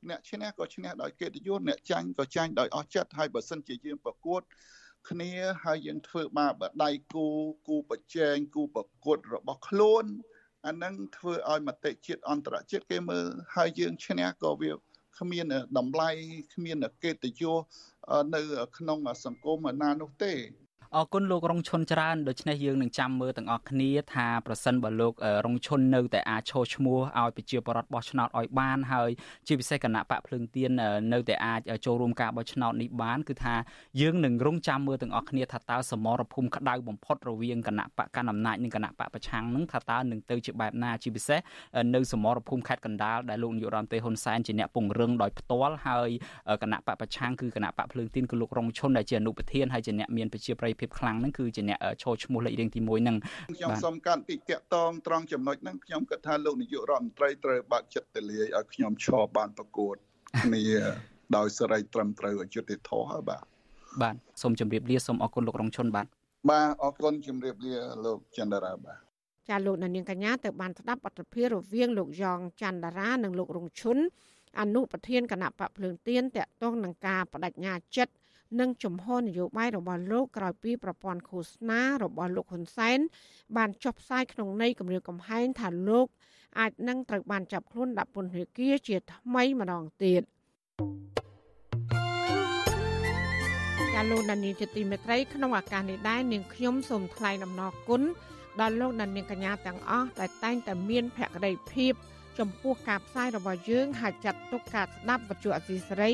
អ្នកឈ្នះក៏ឈ្នះដោយកិត្តិយសអ្នកចាញ់ក៏ចាញ់ដោយអស់ចិត្តហើយបើសិនជាយើងប្រកួតគ្នាហើយយើងធ្វើបាបដៃគូគូប្រជែងគូប្រកួតរបស់ខ្លួនអានឹងធ្វើឲ្យមតិជាតិអន្តរជាតិគេមើលហើយយើងឈ្នះក៏វាគ្មានតម្លៃគ្មានកិត្តិយសនៅក្នុងសង្គមណានោះទេ អរគុណលោករងឈុនច្រើនដូច្នេះយើងនឹងចាំមើលទាំងអស់គ្នាថាប្រសិនបើលោករងឈុននៅតែអាចឈរឈ្មោះឲ្យប្រជាពលរដ្ឋបោះឆ្នោតឲ្យបានហើយជាពិសេសគណៈបកភ្លើងទៀននៅតែអាចចូលរួមការបោះឆ្នោតនេះបានគឺថាយើងនឹងរងចាំមើលទាំងអស់គ្នាថាតើសមរភូមិក្តៅបំផុតរវាងគណៈបកកណ្ដាលអំណាចនិងគណៈបកប្រឆាំងនឹងថាតើនឹងទៅជាបែបណាជាពិសេសនៅសមរភូមិខេត្តកណ្ដាលដែលលោកនាយករដ្ឋមន្ត្រីហ៊ុនសែនជាអ្នកពង្រឹងដោយផ្ទាល់ហើយគណៈបកប្រឆាំងគឺគណៈបកភ្លើងទៀនគឺលោករងឈុនដែលជាអនុប្រធានហើយជាអ្នកមានប្រជាប្រិយភាពខ្លាំងហ្នឹងគឺជាអ្នកឈរឈ្មោះលេខរៀងទី1ហ្នឹងខ្ញុំសូមកាត់ពីតាក់តងត្រង់ចំណុចហ្នឹងខ្ញុំគិតថាលោកនាយករដ្ឋមន្ត្រីត្រូវបើកចិត្តទលាយឲ្យខ្ញុំឈរបានប្រកួតគ្នាដោយសេរីត្រឹមត្រូវអយុត្តិធម៌ហើយបាទបាទសូមជម្រាបលាសូមអរគុណលោករងឈុនបាទបាទអរគុណជម្រាបលាលោកចន្ទរាបាទចាលោកនាងកញ្ញាទៅបានស្ដាប់បទភិរវាងលោកយ៉ងច័ន្ទរានិងលោករងឈុនអនុប្រធានគណៈបកភ្លើងទៀនតកតងនឹងការបដិញ្ញាចិត្ត និងជំហរនយោបាយរបស់លោកក្រោយពីប្រព័ន្ធឃោសនារបស់លោកហ៊ុនសែនបានចុះផ្សាយក្នុងន័យគម្រាមកំហែងថាលោកអាចនឹងត្រូវបានចាប់ខ្លួនដាក់ពន្ធនាគារជាថ្មីម្ដងទៀតចាលោកដានីជាទីមេត្រីក្នុងឱកាសនេះដែរនាងខ្ញុំសូមថ្លែងអំណរគុណដល់លោកដានីកញ្ញាទាំងអស់ដែលតែងតែមានភក្ដីភាពចំពោះការផ្សាយរបស់យើងហើយចាត់ទុកការស្ដាប់វិទ្យុអសីសេរី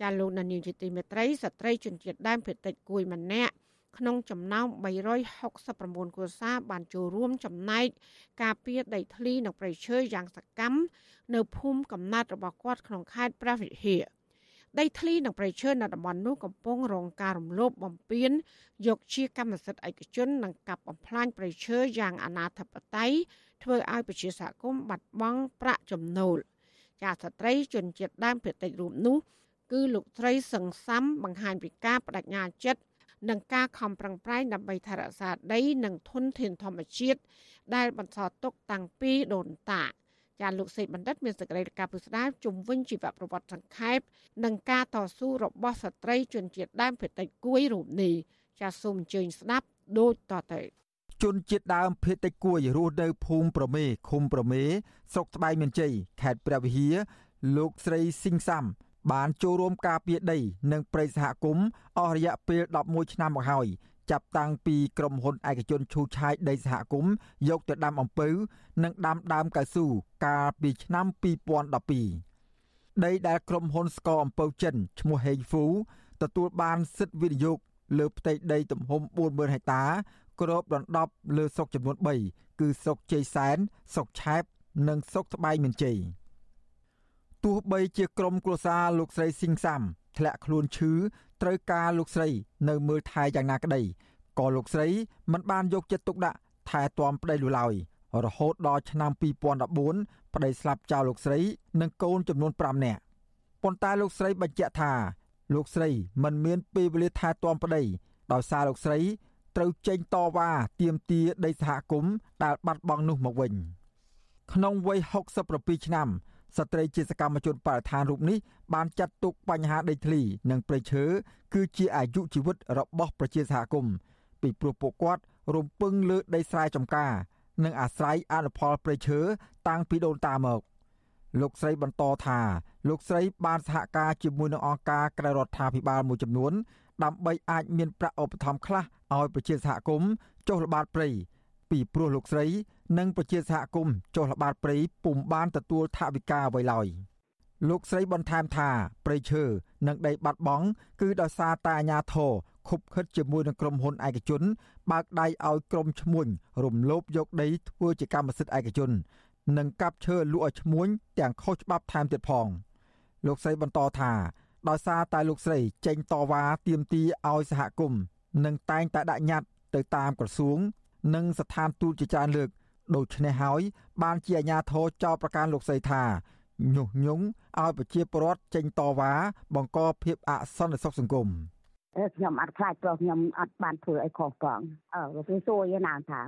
ចាលោកនានីជាទីមេត្រីស្ត្រីជនជាតិដើមភាគតិចគួយម្នាក់ក្នុងចំណោម369គ្រួសារបានចូលរួមចំណែកការពារដីធ្លីនិងប្រៃឈើយ៉ាងសកម្មនៅភូមិកំណត់របស់គាត់ក្នុងខេត្តព្រះវិហារដីធ្លីនិងប្រៃឈើនៅតំបន់នោះកំពុងរងការរំលោភបំពានយកជាកម្មសិទ្ធិឯកជននិងកាប់បំផ្លាញប្រៃឈើយ៉ាងអនាធបត័យធ្វើឲ្យប្រជាសហគមន៍បាត់បង់ប្រាក់ចំណូលចាស្ត្រីជនជាតិដើមភាគតិចរូបនោះ គឺលោកស្រីសង្សាំបង្ហាញពីការបដិញ្ញាចិត្តនិងការខំប្រឹងប្រែងដើម្បីថែរក្សាដី និងធនធានធម្មជាតិដែលបន្សល់ទុកតាំងពីដូនតាចាលោកសេកបណ្ឌិតមានសេចក្តីរាយការណ៍ពុស្ដាជំវិញជីវប្រវត្តិសង្ខេបនិងការតស៊ូរបស់ស្ត្រីជនជាតិដើមភាគតិចគួយរូបនេះចាសូមអញ្ជើញស្ដាប់ដូចតទៅជនជាតិដើមភាគតិចគួយរស់នៅភូមិប្រមេឃុំប្រមេស្រុកត្បែងមានជ័យខេត្តព្រះវិហារលោកស្រីស៊ីងសាំ បានចូលរួមការពារដី និងព្រៃសហគមន៍អស់រយៈពេល11ឆ្នាំមកហើយចាប់តាំងពីក្រុមហ៊ុនឯកជនឈូឆាយដីសហគមន៍យកទៅដាំអំពៅនិងដាំដើមកៅស៊ូកាលពីឆ្នាំ2012ដីដែលក្រុមហ៊ុនស្ករអំពៅចិនឈ្មោះហេងហ្វូទទួលបានសិទ្ធិវិនិយោគលើផ្ទៃដីទំហំ40000ហិកតាគ្របដណ្ដប់លើស្រុកចំនួន3គឺស្រុកជ័យសែនស្រុកឆែបនិងស្រុកត្បែងមានជ័យ ទោះបីជាក្រុមគ្រួសារលោកស្រីស៊ីងសាំធ្លាក់ខ្លួនឈឺត្រូវការលោកស្រី នៅមើលថែយ៉ាងណាក្តីក៏លោកស្រីមិនបានយកចិត្តទុកដាក់ថែទាំប្តីនោះឡើយរហូតដល់ឆ្នាំ2014ប្តីស្លាប់ចោលលោកស្រី និងកូនចំនួន5នាក់ប៉ុន្តែលោកស្រីបញ្ជាក់ថា លោកស្រីមិនមានពេលវេលាថែទាំប្តីដោយសារលោកស្រីត្រូវចេញតវ៉ាទាមទារដីសហគមន៍ដែលបាត់បង់នោះមកវិញ ក្នុងវ័យ67ឆ្នាំ ស្ត្រីជាសកម្មជនបរិស្ថានរូបនេះបានចាត់ទុកបញ្ហាដីធ្លី និងព្រៃឈើគឺជាអាយុជីវិតរបស់ប្រជាសហគមន៍ពីព្រោះពួកគាត់រំពឹងលើដីស្រែចម្ការ និងអាស្រ័យអនុផលព្រៃឈើតាំងពីដូនតាមកលោកស្រីបន្តថាលោកស្រីបានសហការជាមួយនឹងអង្គការក្រៅរដ្ឋាភិបាលមួយចំនួន ដើម្បីអាចមានប្រាក់ឧបត្ថម្ភខ្លះឲ្យប្រជាសហគមន៍ចុះល្បាតព្រៃ ពីព្រោះលោកស្រី និងប្រជាសហគមន៍ចុះល្បាតព្រៃពុំបានទទួលថវិកាអ្វីឡើយលោកស្រីបន្ថែមថាព្រៃឈើនិងដីបាត់បង់គឺដោយសារតែអាញាធរខុបខិតជាមួយនឹងក្រុមហ៊ុនឯកជន បើកដៃឲ្យក្រុមឈ្មួញរំលោភយកដីធ្វើជាកម្មសិទ្ធិឯកជន និងកាប់ឈើលក់ឲ្យឈ្មួញទាំងខុសច្បាប់ថែមទៀតផង លោកស្រីបន្តថាដោយសារតែលោកស្រីចេញតវ៉ាទាមទារឲ្យសហគមន៍និងតែងតែដាក់ញត្តិទៅតាមក្រសួង និងស្ថានទូតជាច្រើនលើកដូច្នេះហើយបានជាអាជ្ញាធរចោទប្រកាន់លោកស្រីថាញុះញង់ឲ្យប្រជាពលរដ្ឋចេញតវ៉ាបង្កភាពអសន្តិសុខសង្គម។ ខ្ញុំអត់ខ្លាចព្រោះខ្ញុំអត់បានធ្វើអីខុសផងអឺវាសួរយ៉ាងណាថា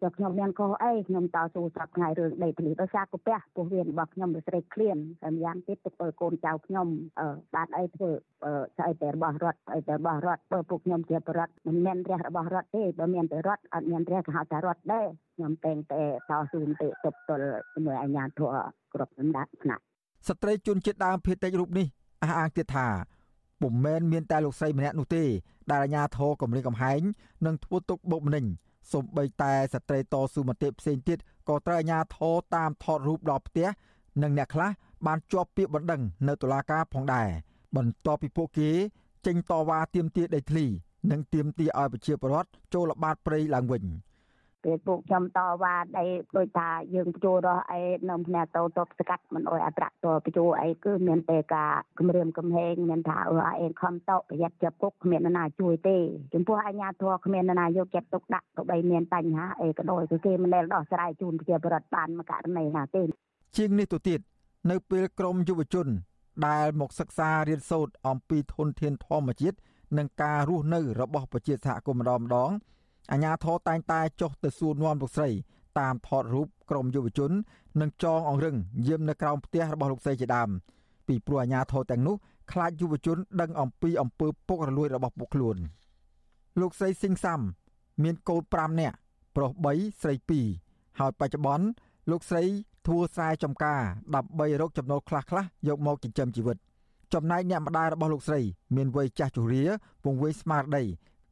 ចុះខ្ញុំមានខុសអីខ្ញុំតស៊ូសប្តាហ៍ថ្ងៃរឿងដីធ្លីដោយសារកាពះពោះវៀនរបស់ខ្ញុំវាស្រេកឃ្លានហើយម្យ៉ាងទៀតទៅធ្វើកូនចៅខ្ញុំអឺបានអីធ្វើអឺស្អីតែរបស់រដ្ឋអីតែរបស់រដ្ឋបើពួកខ្ញុំជាបរដ្ឋមិនមែនរះរបស់រដ្ឋទេបើមានតែរដ្ឋអត់មានរះក៏ហៅថារដ្ឋដែរខ្ញុំតែងតែតស៊ូទៅទប់ទល់ជាមួយអាជ្ញាធរគ្រប់លំដាប់ថ្នាក់ស្ត្រីជនជាតិដើមភាគតិចរូបនេះអះអាងទៀតថា ពុំមែនមានតែលោកស្រីម្នាក់នោះទេដែលអាជ្ញាធរគម្រាមកំហែងនិងធ្វើទុកបុកម្នេញសូម្បីតែស្ត្រីតស៊ូមតិផ្សេងទៀតក៏ត្រូវអាជ្ញាធរតាមថតរូបដល់ផ្ទះនិងអ្នកខ្លះបានជាប់ពាក្យបណ្ដឹងនៅតុលាការផងដែរបន្ទាប់ពីពួកគេចេញតវ៉ាទាមទារដីធ្លី និងទាមទារឲ្យប្រជាពលរដ្ឋចូលល្បាតព្រៃឡើងវិញ។ ពេលពួកខ្ញុំតវ៉ាអីដូចថាយើងបញ្ចូលរស់អីនៅផ្នែកតោតបស្កាត់មិនអោយអត្រាក់តបញ្ចូលអីគឺមានតែការគម្រាមកំហែងមានថាអឺអេខំតប្រយ័ត្នជាប់គុកគ្មាននរណាជួយទេចំពោះអាជ្ញាធរគ្មាននរណាយកចិត្តទុកដាក់ក៏បីមានបញ្ហាអីក៏ដោយគឺគេមិនដែលដោះស្រាយជូនប្រជាពលរដ្ឋបានមួយករណីណាទេជាងនេះទៅទៀតនៅពេលក្រមយុវជន ដែលមកសិក្សារៀនសូត្រអំពីធនធានធម្មជាតិនិងការរស់នៅរបស់ប្រជាសហគមន៍ម្ដងម្ដង អាញាធរតែងតែចុះទៅសួរនាំលោកស្រី តាមថតរូបក្រុមយុវជន និងចងអង្រឹងយាមនៅក្រោមផ្ទះរបស់លោកស្រីជាដើមពីព្រោះអាញាធរទាំងនោះខ្លាចយុវជន ដឹងអំពីអំពើពុករលួយរបស់ពួកខ្លួនលោកស្រីស៊ីងសាំមានកូន5នាក់ប្រុស3ស្រី2ហើយបច្ចុប្បន្នលោកស្រីធ្វើស្រែចម្ការដើម្បីរកចំណូលខ្លះៗយកមកចិញ្ចឹមជីវិត ចំណែកអ្នកម្ដាយរបស់លោកស្រី មានវ័យចាស់ជរាពង្វេងស្មារតី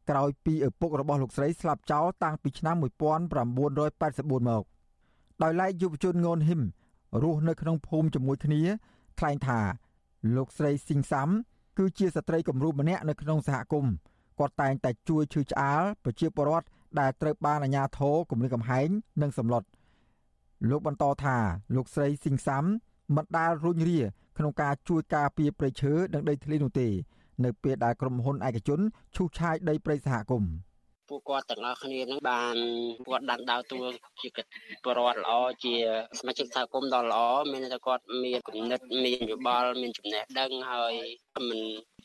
ក្រោយពីឪពុករបស់លោកស្រីស្លាប់ចោលតាំងពីឆ្នាំ1984មកដោយឡែកយុវជនងនហ៊ឹមរស់នៅក្នុងភូមិជាមួយគ្នាថ្លែងថាលោកស្រីស៊ីងសាំគឺជាស្ត្រីគំរូម្នាក់នៅក្នុងសហគមន៍គាត់តែងតែជួយឈឺឆ្អាលប្រជាពលរដ្ឋដែលត្រូវបានអាជ្ញាធរគំរាមកំហែងនិងសម្លុតលោកបន្តថាលោកស្រីស៊ីងសាំមិនដាល់រុញរាក្នុងការជួយការពារព្រៃឈើនិងដីធ្លីនោះទេ នៅពេលដែលក្រុមហ៊ុនឯកជនឈូសឆាយដីព្រៃសហគមន៍ពួកគាត់ទាំងអស់គ្នានឹងបានគាត់ដានដើរតួជាកិច្ចប្រវត្តិល្អជាសមាជិកសហគមន៍ដ៏ល្អមានតែគាត់មានគំនិតមានយោបល់មានចំណេះដឹងហើយមិន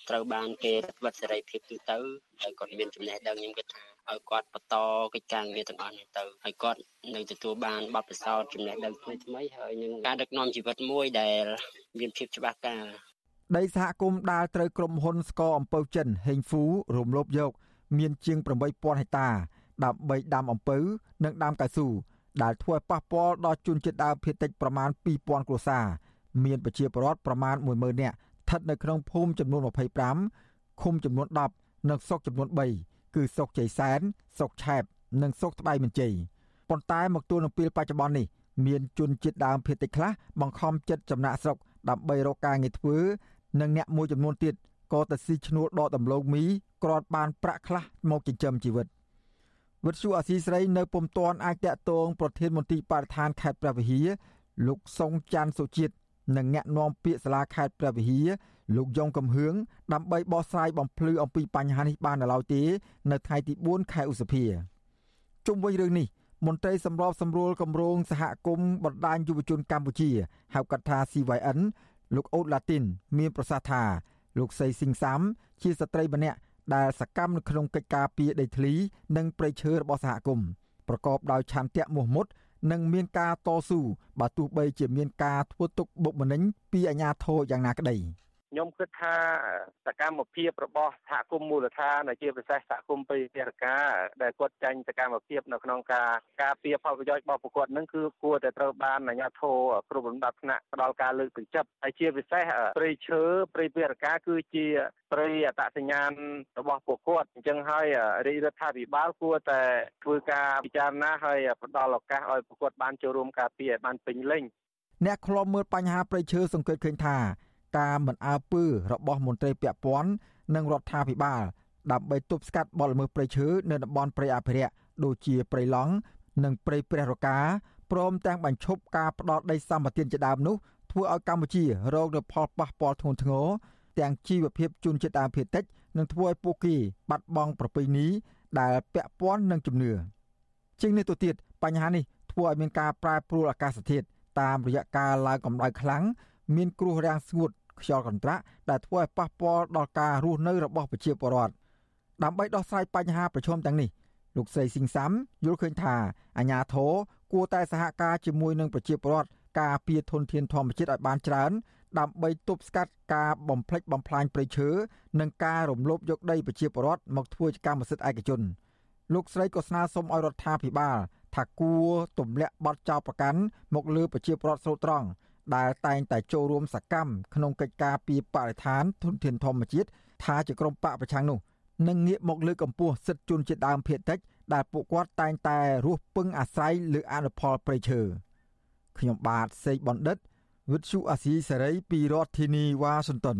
ត្រូវបានគេរដ្ឋបတ်សេរីភាពទូទៅហើយគាត់មានចំណេះដឹងខ្ញុំគិតថាឲ្យគាត់បន្តកិច្ចការងារទាំងអស់នេះទៅហើយគាត់នៅទទួលបានបទពិសោធន៍ចំណេះដឹងថ្មីថ្មីហើយនឹងការដឹកនាំជីវិតមួយដែលមានភាពច្បាស់កាល ដីសហគមន៍ដែលត្រូវក្រុមហ៊ុនស្កអំពៅចិនហេងហ្វូរំលោភយក មានជាង8000ហិកតាដើម្បីដាំអំពៅនិងដាំកៅស៊ូដែលធ្វើឲ្យប៉ះពាល់ដល់ជនជាតិដើមភាគតិចប្រមាណ2000គ្រួសារមានប្រជាពលរដ្ឋប្រមាណ10000នាក់ស្ថិតនៅក្នុងភូមិចំនួន25ឃុំចំនួន10និងស្រុកចំនួន3គឺស្រុកជ័យសែនស្រុកឆែបនិងស្រុកត្បៃមញ្ជ័យប៉ុន្តែមកទល់នឹងពេលបច្ចុប្បន្ននេះមានជនជាតិដើមភាគតិចខ្លះបង្ខំចិត្តចំណាក់ស្រុកដើម្បីរកការងារធ្វើ និងអ្នកមួយចំនួនទៀតក៏ទៅស៊ីឈ្នួលដកដំឡូងមីគ្រាន់បានប្រាក់ខ្លះមកចិញ្ចឹមជីវិតវិទ្យុអាស៊ីស្រីនៅពុំទាន់អាចតាក់ទងប្រធានមន្ត្រីបរិស្ថានខេត្តព្រះវិហារលោកសុងច័ន្ទសុជាតិនិងអ្នកនាំពាក្យសាលាខេត្តព្រះវិហារលោកយ៉ុងកំហឿងដើម្បីបោះស្រាយបំភ្លឺអំពីបញ្ហានេះបាននៅឡើយទេនៅថ្ងៃទី4ខែឧសភាជុំវិញរឿងនេះមន្ត្រីសម្របសម្រួលគម្រោងសហគមន៍បណ្ដាញយុវជនកម្ពុជាហៅកាត់ថា CYN លោកអូតឡាទីន មានប្រសាសន៍ថាលោកសីស៊ីងសាំជាស្ត្រីម្នាក់ដែលសកម្មនៅក្នុងកិច្ចការពារដីធ្លី និងព្រៃឈើរបស់សហគមន៍ប្រកបដោយឆន្ទៈមោះមុត និងមានការតស៊ូបើទោះបីជាមានការធ្វើទុកបុកម្នេញពីអាជ្ញាធរយ៉ាងណាក្តី។ ខ្ញុំគិតថាសកម្មភាពរបស់សហគមន៍មូលដ្ឋានជាពិសេសសហគមន៍ពេទ្យការដែលគាត់ចាញ់សកម្មភាពនៅក្នុងការការពារផលប្រយោជន៍របស់ប្រកួតនឹងគឺគួរតែត្រូវបានអាជ្ញាធរគ្រប់លំដាប់ថ្នាក់ផ្ដល់ការលើកទឹកចិត្តហើយជាពិសេសព្រៃឈើព្រៃពេទ្យការគឺជាព្រៃអត្តសញ្ញាណរបស់ពួកគាត់អញ្ចឹងហើយរាជរដ្ឋាភិបាលគួរតែធ្វើការពិចារណាហើយផ្ដល់ឱកាសឲ្យប្រកួតបានចូលរួមការពារឲ្យបានពេញលេញអ្នកខ្លំមើលបញ្ហាព្រៃឈើសង្កេតឃើញថា ការមិនអើពើរបស់មន្ត្រីពាក់ព័ន្ធនិងរដ្ឋាភិបាលដើម្បីទប់ស្កាត់បទល្មើសព្រៃឈើនៅតំបន់ព្រៃអភិរក្សដូចជាព្រៃឡង់និងព្រៃព្រះរកាព្រមទាំងបញ្ឈប់ការផ្ដោតដីសម្បត្តិជាដើមនោះធ្វើឲ្យកម្ពុជារងនូវផលប៉ះពាល់ធ្ងន់ធ្ងរទាំងជីវភាពជនជាតិដើមភាគតិចនិងធ្វើឲ្យពួកគេបាត់បង់ប្រពៃណីដែលពាក់ព័ន្ធនឹងជំនឿជាងនេះទៅទៀតបញ្ហានេះធ្វើឲ្យមានការប្រែប្រួលអាកាសធាតុតាមរយៈការឡើងកម្ដៅខ្លាំងមានគ្រោះរាំងស្ងួត ខ្យល់កន្ត្រាក់ដែលធ្វើឲ្យប៉ះពាល់ដល់ការរស់នៅរបស់ប្រជាពលរដ្ឋដើម្បីដោះស្រាយបញ្ហាប្រឈមទាំងនេះលោកស្រីស៊ីងសាំយល់ឃើញថាអាញាធរគួរតែសហការជាមួយនឹងប្រជាពលរដ្ឋការពារធនធានធម្មជាតិឲ្យបានច្រើន ដើម្បីទប់ស្កាត់ការបំផ្លិចបំផ្លាញព្រៃឈើនិងការរំលោភយកដីប្រជាពលរដ្ឋមកធ្វើជាកម្មសិទ្ធិឯកជនលោកស្រីក៏ស្នើសុំឲ្យរដ្ឋាភិបាលថាគួរទម្លាក់បទចោទប្រកាន់មកលើប្រជាពលរដ្ឋស្រុតត្រង់ ដែលតែងតែចូលរួមសកម្មក្នុងកិច្ចការពីបរិស្ថានធនធានធម្មជាតិថាជាក្រុមបកប្រឆាំងនោះនឹងងាកមកលើកកម្ពស់សិទ្ធិជនជាតិដើមភាគតិចដែលពួកគាត់តែងតែរស់ពឹងអាស្រ័យលើអនុផលព្រៃឈើខ្ញុំបាទសេកបណ្ឌិតវិទ្យុអាស៊ីសេរីពីរដ្ឋធានីវ៉ាស៊ីនតោន